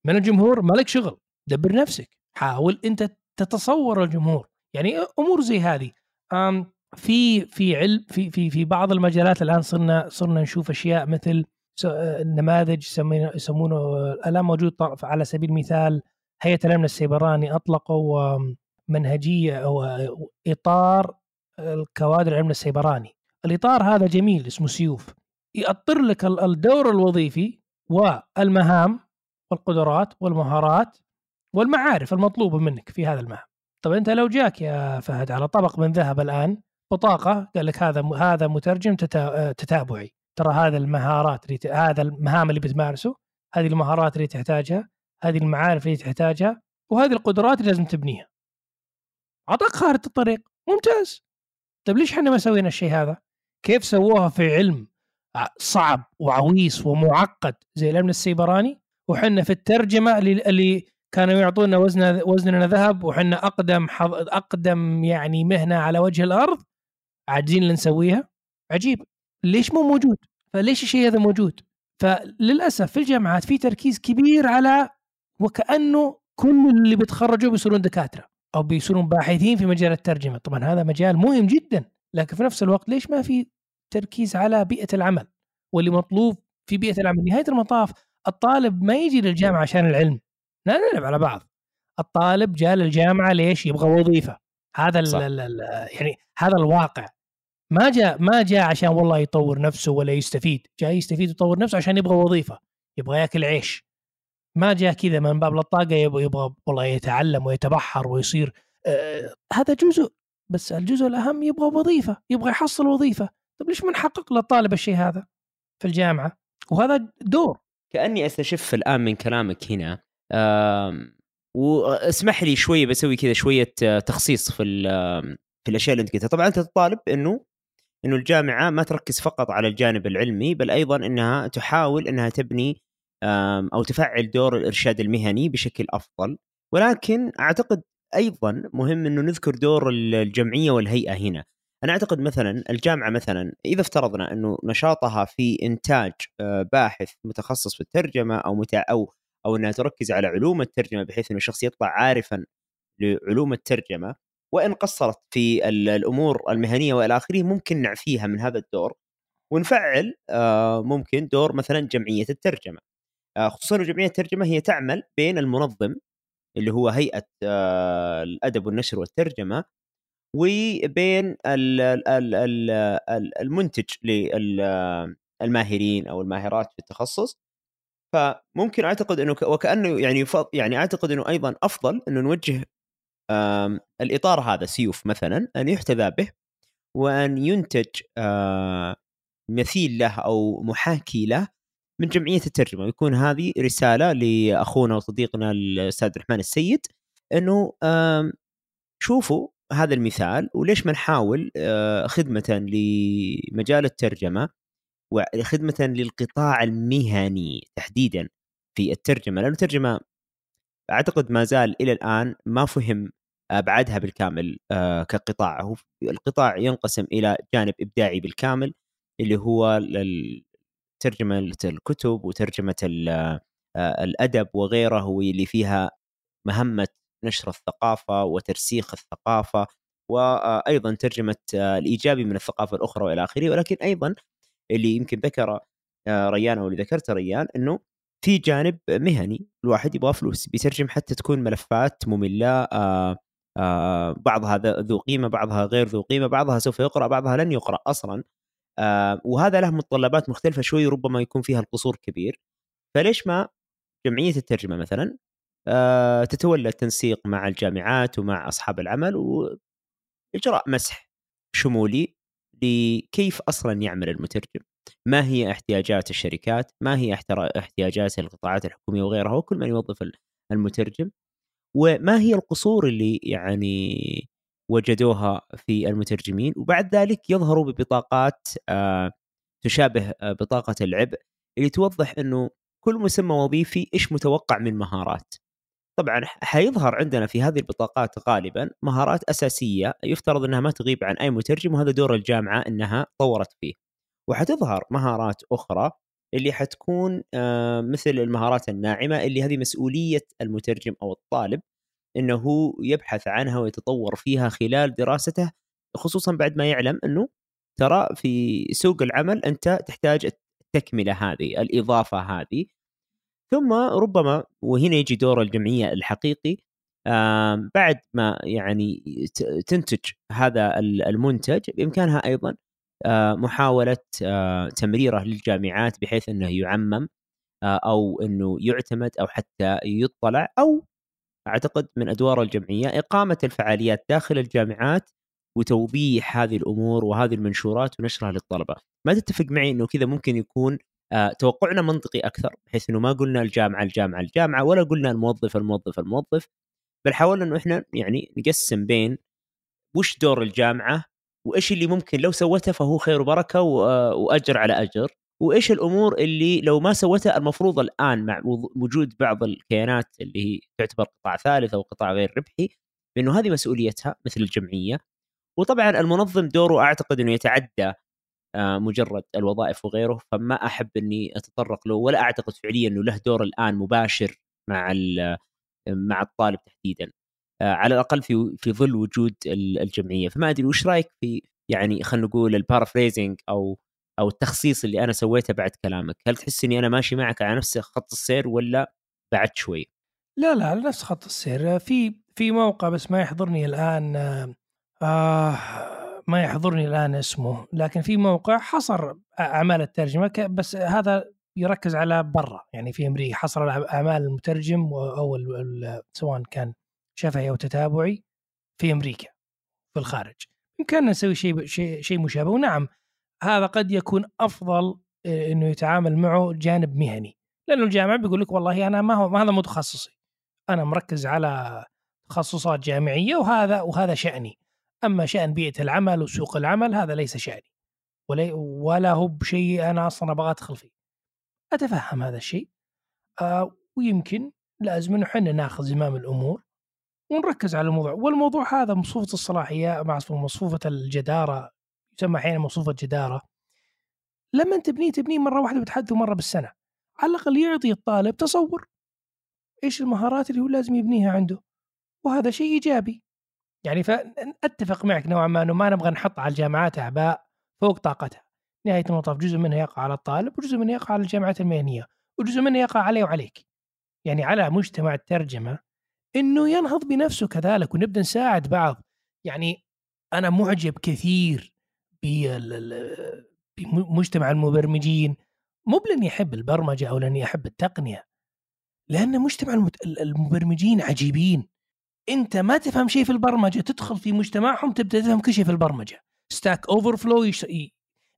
من الجمهور مالك شغل دبر نفسك حاول أنت تتصور الجمهور. يعني أمور زي هذه. في في علم في في في بعض المجالات الآن صرنا صرنا نشوف أشياء مثل آه، نماذج يسمينه يسمونه الآن موجود على سبيل المثال هيئة الأمن السيبراني أطلقوا منهجية أو آه، إطار الكوادر الامن السيبراني. الإطار هذا جميل اسمه سيوف. يأطر لك ال- الدور الوظيفي والمهام والقدرات والمهارات والمعارف المطلوبة منك في هذا المهام. طب أنت لو جاك يا فهد على طبق من ذهب الآن بطاقة قال لك هذا هذا مترجم تتا- تتابعي. ترى هذا المهارات اللي هذا المهام اللي بتمارسه هذه المهارات اللي تحتاجها هذه المعارف اللي تحتاجها وهذه القدرات اللي لازم تبنيها. أعطاك خارطة الطريق. ممتاز. طيب ليش إحنا ما سوينا الشيء هذا؟ كيف سووها في علم صعب وعويص ومعقد زي الأمن السيبراني. وحنا في الترجمة اللي, كانوا يعطونا وزن وزننا ذهب وحنا أقدم حظ... أقدم يعني مهنة على وجه الأرض عاجزين اللي نسويها. عجيب. ليش مو موجود؟ فليش الشيء هذا موجود؟ فللأسف في الجامعات في تركيز كبير على وكأنه كل اللي بيتخرجوا بيصيرون دكاترة أو بيصيرون باحثين في مجال الترجمة. طبعا هذا مجال مهم جدا لكن في نفس الوقت ليش ما في التركيز على بيئة العمل واللي مطلوب في بيئة العمل نهاية المطاف الطالب ما يجي للجامعة عشان العلم لا نلعب على بعض الطالب جاء للجامعة ليش؟ يبغى وظيفة هذا ال ال يعني هذا الواقع ما جاء ما جاء عشان والله يطور نفسه ولا يستفيد جاي يستفيد ويطور نفسه عشان يبغى وظيفة يبغى ياكل عيش ما جاء كذا من باب الطاقة يبغى, يبغى والله يتعلم ويتبحر ويصير آه هذا جزء بس الجزء الأهم يبغى وظيفة يبغى يحصل وظيفة. طيب ليش ما نحقق للطالب الشيء هذا في الجامعة؟ وهذا دور. كأني أستشف الآن من كلامك هنا. واسمح لي شوية بسوي كذا شوية آه، تخصيص في في الأشياء اللي أنت قلتها. طبعا أنت تطالب إنه إنه الجامعة ما تركز فقط على الجانب العلمي بل أيضا إنها تحاول إنها تبني أو تفعل دور الإرشاد المهني بشكل أفضل. ولكن أعتقد أيضا مهم إنه نذكر دور الجمعية والهيئة هنا. أنا أعتقد مثلا الجامعة مثلا إذا افترضنا إنه نشاطها في إنتاج آه، باحث متخصص في الترجمة أو متع أو أو إنها تركز على علوم الترجمة بحيث إنه الشخص يطلع عارفا لعلوم الترجمة وإن قصرت في الأمور المهنية وإلى آخره ممكن نعفيها من هذا الدور ونفعل آه، ممكن دور مثلا جمعية الترجمة. آه، خصوصا جمعية الترجمة هي تعمل بين المنظم اللي هو هيئة الأدب والنشر والترجمة وبين المنتج للماهرين أو الماهرات في التخصص. فممكن أعتقد إنه وكأنه يعني يعني أعتقد إنه أيضا أفضل إنه نوجه الإطار هذا سيوف مثلا أن يحتذى به وأن ينتج مثيل له أو محاكي له من جمعية الترجمة. ويكون هذه رسالة لأخونا وصديقنا الأستاذ الرحمن السيد إنه شوفوا هذا المثال وليش ما نحاول آه، خدمة لمجال الترجمة وخدمة للقطاع المهني تحديدا في الترجمة لأن الترجمة أعتقد ما زال إلى الآن ما فهم أبعادها بالكامل آه، كقطاع. هو القطاع ينقسم إلى جانب إبداعي بالكامل اللي هو ترجمة الكتب وترجمة آه، الأدب وغيره واللي فيها مهمة نشر الثقافة وترسيخ الثقافة وأيضا ترجمة الإيجابي من الثقافة الأخرى وإلى آخره. ولكن أيضا اللي يمكن ذكر آه، ريان أو اللي ذكرته ريان إنه في جانب مهني الواحد يبغى فلوس بيترجم حتى تكون ملفات مملة آه، آه، بعضها ذو قيمة بعضها غير ذو قيمة بعضها سوف يقرأ بعضها لن يقرأ أصلا. وهذا له متطلبات مختلفة شوي ربما يكون فيها القصور كبير. فليش ما جمعية الترجمة مثلا آه، تتولى التنسيق مع الجامعات ومع أصحاب العمل واجراء مسح شمولي لكيف أصلا يعمل المترجم. ما هي احتياجات الشركات؟ ما هي احتياجات القطاعات الحكومية وغيرها؟ وكل من يوظف المترجم. وما هي القصور اللي يعني وجدوها في المترجمين؟ وبعد ذلك يظهروا ببطاقات آه، تشابه آه، بطاقة العبء اللي توضح إنه كل مسمى وظيفي إيش متوقع من مهارات. طبعا حيظهر عندنا في هذه البطاقات غالبا مهارات أساسية يفترض إنها ما تغيب عن أي مترجم وهذا دور الجامعة إنها طورت فيه. وحتظهر مهارات أخرى اللي حتكون آه، مثل المهارات الناعمة اللي هذه مسؤولية المترجم أو الطالب إنه يبحث عنها ويتطور فيها خلال دراسته خصوصا بعد ما يعلم إنه ترى في سوق العمل أنت تحتاج التكملة هذه الإضافة هذه ثم ربما وهنا يجي دور الجمعية الحقيقي بعد ما يعني تنتج هذا المنتج بإمكانها أيضا محاولة تمريره للجامعات بحيث إنه يعمم أو إنه يعتمد أو حتى يطلع أو أعتقد من أدوار الجمعية إقامة الفعاليات داخل الجامعات وتوضيح هذه الأمور وهذه المنشورات ونشرها للطلبة. ما تتفق معي إنه كذا ممكن يكون توقعنا منطقي أكثر بحيث إنه ما قلنا الجامعة الجامعة الجامعة ولا قلنا الموظف الموظف الموظف بل حاولنا إنه إحنا يعني نقسم بين وش دور الجامعة وإيش اللي ممكن لو سوته فهو خير وبركة آه، وأجر على أجر وإيش الأمور اللي لو ما سوتها المفروض الآن مع وجود بعض الكيانات اللي هي تعتبر قطاع ثالث أو قطاع غير ربحي بإنه هذه مسؤوليتها مثل الجمعية. وطبعا المنظم دوره أعتقد إنه يتعدى آه، مجرد الوظائف وغيره فما أحب إني أتطرق له ولا أعتقد فعليا إنه له دور الآن مباشر مع مع الطالب تحديدا. آه، على الأقل في في ظل وجود الجمعية. فما أدري وش رأيك في يعني خلينا نقول ال paraphrasing أو أو التخصيص اللي أنا سويته بعد كلامك؟ هل تحس إني أنا ماشي معك على نفس خط السير ولا بعد شوي؟ لا لا على نفس خط السير. في في موقع بس ما يحضرني الآن. آه ما يحضرني الآن اسمه لكن في موقع حصر أعمال الترجمة بس هذا يركز على برا يعني في أمريكا حصر أعمال المترجم أو سواء كان شفهي أو تتابعي في أمريكا في الخارج. يمكننا نسوي شيء شيء مشابه. ونعم هذا قد يكون أفضل آه، إنه يتعامل معه جانب مهني. لأنه الجامعة بيقول لك والله أنا ما هو ما هذا مو تخصصي. أنا مركز على تخصصات جامعية وهذا وهذا شأني. أما شأن بيئة العمل وسوق العمل هذا ليس شأني. ولا ولا هو بشيء أنا أصلا أبغى أدخل فيه. أتفهم هذا الشيء. آه ويمكن لازم إنه ناخذ زمام الأمور ونركز على الموضوع. والموضوع هذا مصفوفة الصلاحية مع مصفوفة الجدارة يسمى أحيانا مصفوفة جدارة لما تبنيه تبنيه مرة واحدة بتحدثه مرة بالسنة. على الأقل يعطي الطالب تصور. إيش المهارات اللي هو لازم يبنيها عنده؟ وهذا شيء إيجابي. يعني فأتفق معك نوعا ما أنه ما نبغى نحط على الجامعات أعباء فوق طاقتها. نهاية المطاف جزء منها يقع على الطالب وجزء منها يقع على الجامعات المهنية وجزء منها يقع علي وعليك. يعني على مجتمع الترجمة إنه ينهض بنفسه كذلك ونبدأ نساعد بعض. يعني أنا معجب كثير بمجتمع المبرمجين. مو لاني أحب البرمجة أو لأني أحب التقنية لأن مجتمع المبرمجين عجيبين. انت ما تفهم شيء في البرمجة تدخل في مجتمعهم تبدأ تفهم كل شيء في البرمجة. Stack Overflow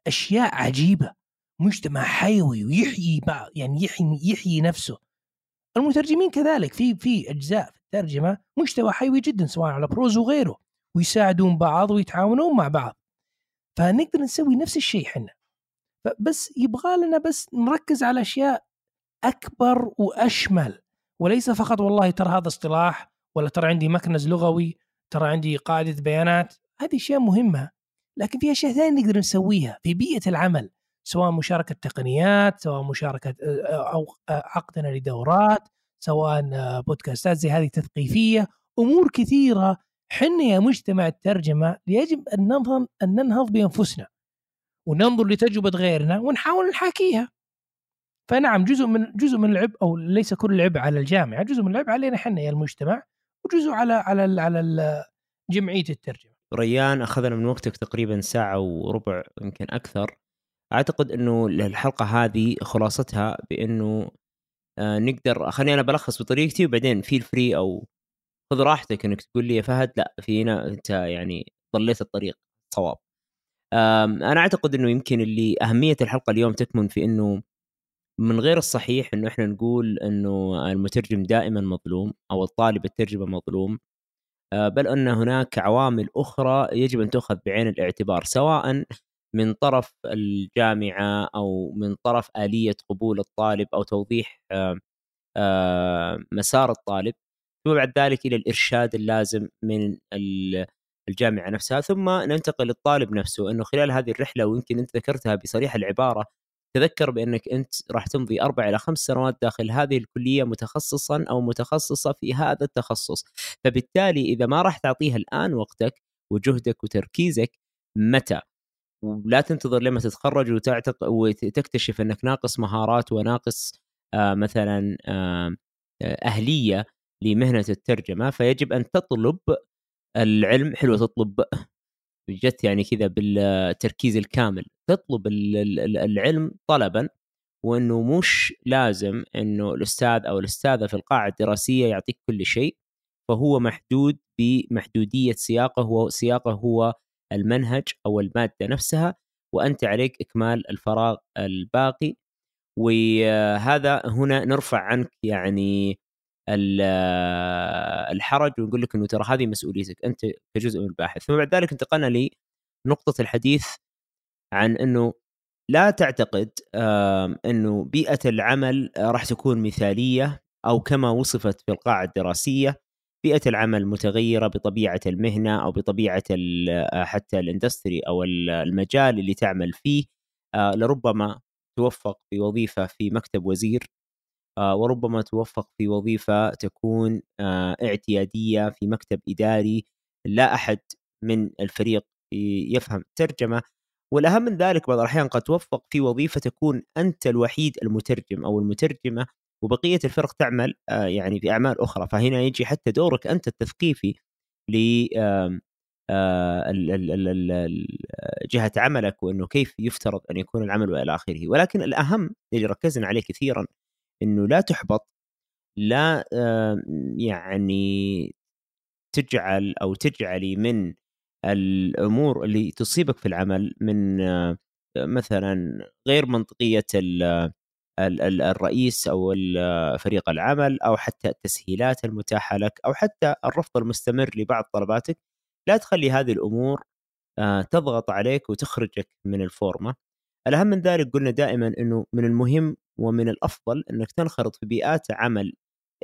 أشياء عجيبة. مجتمع حيوي ويحيي يعني يحيي يحيي نفسه. المترجمين كذلك في في أجزاء ترجمه مستوى حيوي جدا سواء على ProZ وغيره. ويساعدون بعض ويتعاونون مع بعض. فنقدر نسوي نفس الشيء إحنا. بس يبغى لنا بس نركز على أشياء أكبر وأشمل. وليس فقط والله ترى هذا اصطلاح ولا ترى عندي مكنز لغوي ترى عندي قاعدة بيانات هذه أشياء مهمة. لكن في أشياء ثانية نقدر نسويها في بيئة العمل سواء مشاركة تقنيات سواء مشاركة أو عقدنا لدورات سواء بودكاستات زي هذه تثقيفية أمور كثيرة حنا يا مجتمع الترجمة يجب أن ننهض أن ننهض بأنفسنا وننظر لتجربة غيرنا ونحاول نحاكيها. فنعم جزء من جزء من العبء أو ليس كل العبء على الجامعة جزء من العبء علينا إحنا يا المجتمع وجزء على على على جمعية الترجمة. ريان أخذنا من وقتك تقريبا ساعة وربع يمكن أكثر. أعتقد إنه الحلقة هذه خلاصتها بإنه آه نقدر خليني أنا بلخص بطريقتي وبعدين feel free أو خذ راحتك إنك تقول لي يا فهد. لا فينا أنت يعني ضليت الطريق. صواب. أنا أعتقد إنه يمكن اللي أهمية الحلقة اليوم تكمن في إنه من غير الصحيح إنه إحنا نقول إنه المترجم دائما مظلوم أو الطالب الترجمة مظلوم آه، بل أن هناك عوامل أخرى يجب أن تؤخذ بعين الاعتبار سواء من طرف الجامعة أو من طرف آلية قبول الطالب أو توضيح مسار الطالب ثم بعد ذلك إلى الإرشاد اللازم من الجامعة نفسها ثم ننتقل للطالب نفسه إنه خلال هذه الرحلة ويمكن أنت ذكرتها بصريح العبارة تذكر بأنك أنت راح تمضي أربع إلى خمس سنوات داخل هذه الكلية متخصصا أو متخصصة في هذا التخصص، فبالتالي إذا ما راح تعطيها الآن وقتك وجهدك وتركيزك متى؟ ولا تنتظر لما تتخرج وتعتق وتكتشف أنك ناقص مهارات وناقص آه مثلا آه أهلية لمهنة الترجمة فيجب أن تطلب العلم حلوة تطلب جت يعني كذا بالتركيز الكامل. تطلب العلم طلبا وإنه مش لازم إنه الأستاذ أو الأستاذة في القاعة الدراسية يعطيك كل شيء. فهو محدود بمحدودية سياقه وسياقه هو المنهج أو المادة نفسها وأنت عليك إكمال الفراغ الباقي. وهذا هنا نرفع عنك يعني الحرج ونقول لك إنه ترى هذه مسؤوليتك أنت كجزء من الباحث. ثم بعد ذلك انتقلنا لنقطة الحديث عن إنه لا تعتقد إنه بيئة العمل راح تكون مثالية أو كما وصفت في القاعة الدراسية بيئة العمل متغيرة بطبيعة المهنة أو بطبيعة حتى الإندستري أو المجال اللي تعمل فيه. آه، لربما توفق في وظيفه في مكتب وزير وربما توفق في وظيفة تكون آه، اعتيادية في مكتب إداري لا أحد من الفريق يفهم الترجمة. والأهم من ذلك بعض الأحيان قد توفق في وظيفة تكون أنت الوحيد المترجم أو المترجمة وبقية الفرق تعمل آه، يعني في أعمال أخرى. فهنا يجي حتى دورك أنت التثقيفي ل آه، جهة عملك وإنه كيف يفترض أن يكون العمل والى آخره. ولكن الأهم اللي ركزنا عليه كثيرا إنه لا تحبط لا يعني تجعل أو تجعلي من الأمور اللي تصيبك في العمل من مثلا غير منطقية ال- ال- ال- الرئيس أو فريق العمل أو حتى التسهيلات المتاحة لك أو حتى الرفض المستمر لبعض طلباتك لا تخلي هذه الأمور تضغط عليك وتخرجك من الفورمة. الأهم من ذلك قلنا دائما إنه من المهم ومن الأفضل إنك تنخرط في بيئات عمل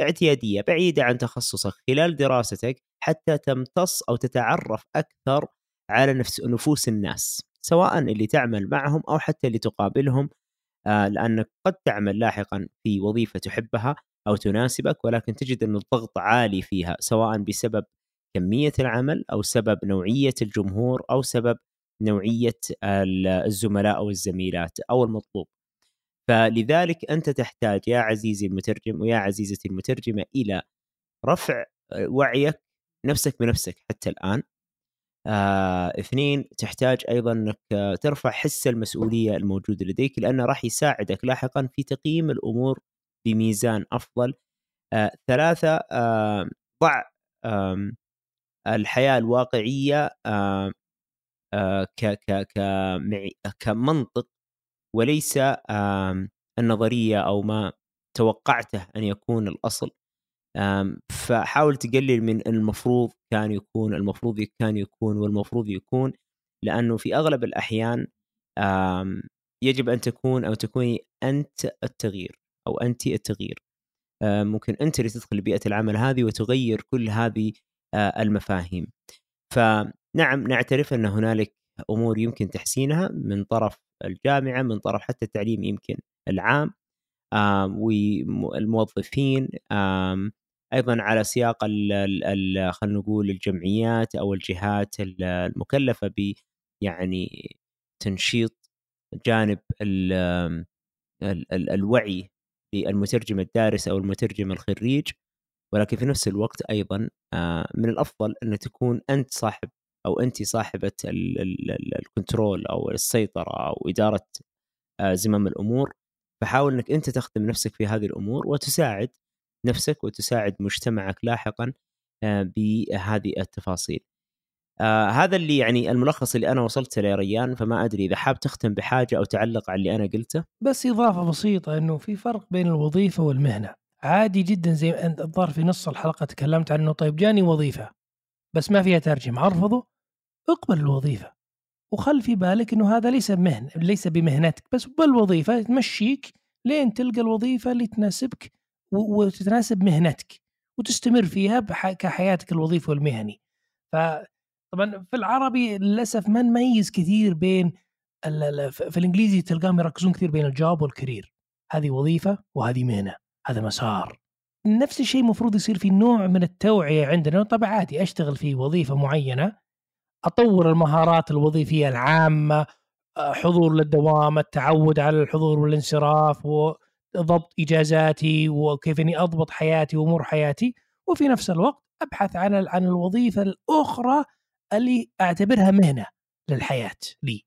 اعتيادية بعيدة عن تخصصك خلال دراستك حتى تمتص أو تتعرف أكثر على نفس نفوس الناس سواء اللي تعمل معهم أو حتى اللي تقابلهم آه، لأنك قد تعمل لاحقا في وظيفة تحبها أو تناسبك ولكن تجد إن الضغط عالي فيها سواء بسبب كمية العمل أو سبب نوعية الجمهور أو سبب نوعية ال- الزملاء أو الزميلات أو المطلوب. فلذلك أنت تحتاج يا عزيزي المترجم ويا عزيزتي المترجمة إلى رفع وعيك نفسك بنفسك حتى الآن. آه، اثنين تحتاج أيضا أنك آه، ترفع حس المسؤولية الموجود لديك لأنه راح يساعدك لاحقا في تقييم الأمور بميزان أفضل. آه، ثلاثة آه، ضع آم، الحياة الواقعية آه، آه، كمنطق وليس النظرية أو ما توقعته أن يكون الأصل. فحاول تقلل من المفروض كان يكون المفروض كان يكون والمفروض يكون لأنه في أغلب الأحيان يجب أن تكون أو تكوني أنت التغيير أو انت التغيير. ممكن أنت اللي تدخل بيئة العمل هذه وتغير كل هذه المفاهيم. فنعم نعترف أن هنالك أمور يمكن تحسينها من طرف الجامعة من طرف حتى التعليم يمكن العام والموظفين أيضا على سياق خلينا نقول الجمعيات أو الجهات ال- المكلفة ب يعني تنشيط جانب ال ال ال الوعي للمترجم الدارس أو المترجم الخريج ولكن في نفس الوقت أيضا آه، من الأفضل أن تكون أنت صاحب أو انت صاحبة ال- ال- ال- الكنترول أو السيطرة أو إدارة آه، زمام الأمور فحاول إنك أنت تخدم نفسك في هذه الأمور وتساعد نفسك وتساعد مجتمعك لاحقا آه، بهذه التفاصيل. آه هذا اللي يعني الملخص اللي أنا وصلت له يا ريان فما أدري إذا حاب تختم بحاجة أو تعلق على اللي أنا قلته. بس إضافة بسيطة إنه في فرق بين الوظيفة والمهنة عادي جدا زي انت الظاهر في نص الحلقة تكلمت عنه طيب جاني وظيفة بس ما فيها ترجمة. ارفضه اقبل الوظيفة. وخل في بالك إنه هذا ليس مهن ليس بمهنتك بس بالوظيفة تمشيك لين تلقى الوظيفة اللي تناسبك وتتناسب مهنتك وتستمر فيها كحياتك الوظيفي والمهني. فطبعا في العربي للأسف ما نميز كثير بين في الإنجليزي تلقاهم يركزون كثير بين الجوب والكارير. هذه وظيفة وهذه مهنة. هذا مسار. نفس الشيء المفروض يصير في نوع من التوعية عندنا. طبعا عادي أشتغل في وظيفة معينة أطور المهارات الوظيفية العامة آه، حضور للدوام التعود على الحضور والانصراف وضبط إجازاتي وكيف إني أضبط حياتي وأمور حياتي. وفي نفس الوقت أبحث عن عن الوظيفة الأخرى اللي أعتبرها مهنة للحياة لي.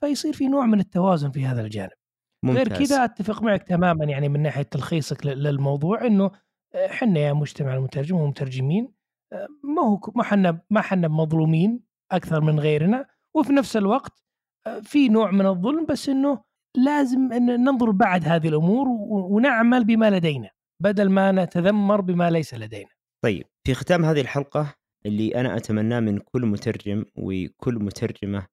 فيصير في نوع من التوازن في هذا الجانب. ممتاز. غير كذا أتفق معك تماما يعني من ناحية تلخيصك للموضوع إنه آه، حنا يا مجتمع المترجم ومترجمين آه، ما هو ما حنا ما حنا مظلومين أكثر من غيرنا وفي نفس الوقت آه، في نوع من الظلم بس إنه لازم إن ننظر بعد هذه الأمور ونعمل بما لدينا بدل ما نتذمر بما ليس لدينا. طيب في ختام هذه الحلقة اللي أنا أتمناه من كل مترجم وكل مترجمة آه،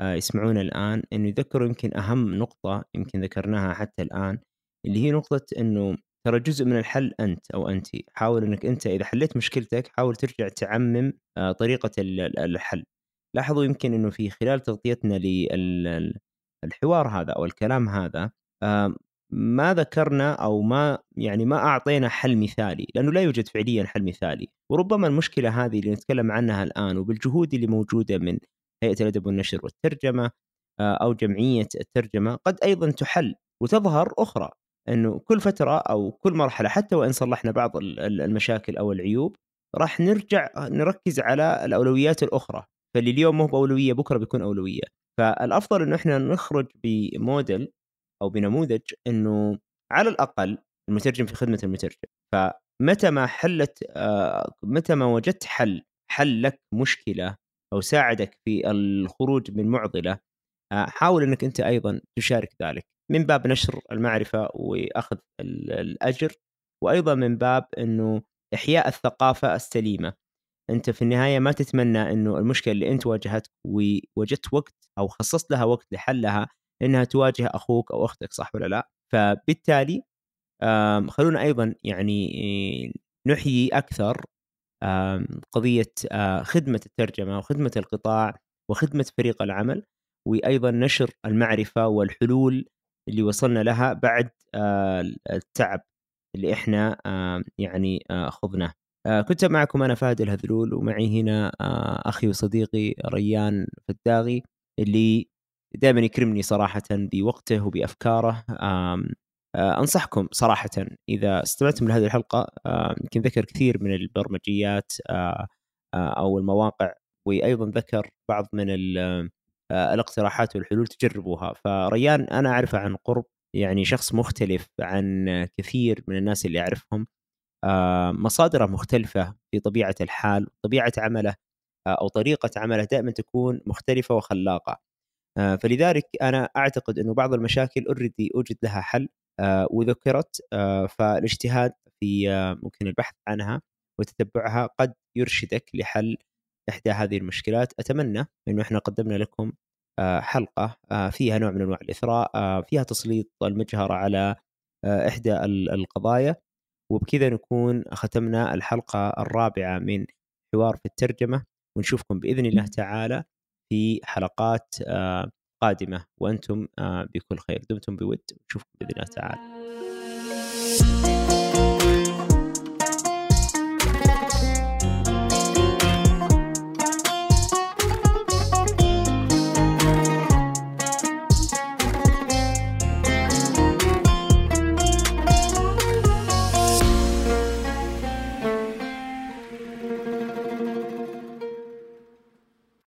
يسمعونا الآن أنه يذكروا يمكن أهم نقطة يمكن ذكرناها حتى الآن اللي هي نقطة أنه ترى جزء من الحل أنت أو أنت حاول أنك أنت إذا حليت مشكلتك حاول ترجع تعمم آه، طريقة ال- ال- الحل. لاحظوا يمكن أنه في خلال تغطيتنا للحوار هذا أو الكلام هذا آه، ما ذكرنا أو ما يعني ما أعطينا حل مثالي لأنه لا يوجد فعليا حل مثالي. وربما المشكلة هذه اللي نتكلم عنها الآن وبالجهود اللي موجودة من هيئه الادب والنشر والترجمه آه، أو جمعية الترجمة قد أيضا تحل وتظهر أخرى إنه كل فترة أو كل مرحلة حتى وإن صلحنا بعض المشاكل أو العيوب راح نرجع نركز على الأولويات الأخرى. فاللي اليوم مو بأولوية بكرة بيكون أولوية. فالأفضل إنه إحنا نخرج بموديل أو بنموذج إنه على الأقل المترجم في خدمة المترجم. فمتى ما حلت آه، متى ما وجدت حل حل لك مشكلة أو ساعدك في الخروج من معضلة آه، حاول إنك أنت أيضا تشارك ذلك من باب نشر المعرفة وأخذ الأجر وأيضا من باب إنه إحياء الثقافة السليمة أنت في النهاية ما تتمنى إنه المشكلة اللي أنت واجهتك ووجدت وقت أو خصصت لها وقت لحلها إنها تواجه أخوك أو أختك صح ولا لا؟ فبالتالي خلونا أيضا يعني نحيي أكثر قضية آه، خدمة الترجمة وخدمة القطاع وخدمة فريق العمل وأيضا نشر المعرفة والحلول اللي وصلنا لها بعد آه، التعب اللي إحنا يعني آه، خضناه. كنت معكم أنا فهد الهذلول ومعي هنا أخي وصديقي ريان فداغي اللي دائما يكرمني صراحة بوقته وبأفكاره أنصحكم صراحة إذا استمعتم لهذه الحلقة يمكن ذكر كثير من البرمجيات أو المواقع وأيضا ذكر بعض من الاقتراحات والحلول تجربوها. فريان أنا اعرفه عن قرب يعني شخص مختلف عن كثير من الناس اللي أعرفهم. مصادره مختلفة في طبيعة الحال طبيعة عمله أو طريقة عمله دائما تكون مختلفة وخلاقة. فلذلك أنا أعتقد إنه بعض المشاكل اوريدي أوجد لها حل. وذكرت فالاجتهاد في ممكن البحث عنها وتتبعها قد يرشدك لحل إحدى هذه المشكلات. أتمنى إنه إحنا قدمنا لكم حلقة فيها نوع من أنواع الإثراء فيها تسليط المجهر على إحدى القضايا. وبكذا نكون ختمنا الحلقة الرابعة من حوار في الترجمة. ونشوفكم بإذن الله تعالى في حلقات قادمة وأنتم بكل خير. دمتم بود. نشوفكم بإذن الله تعالى.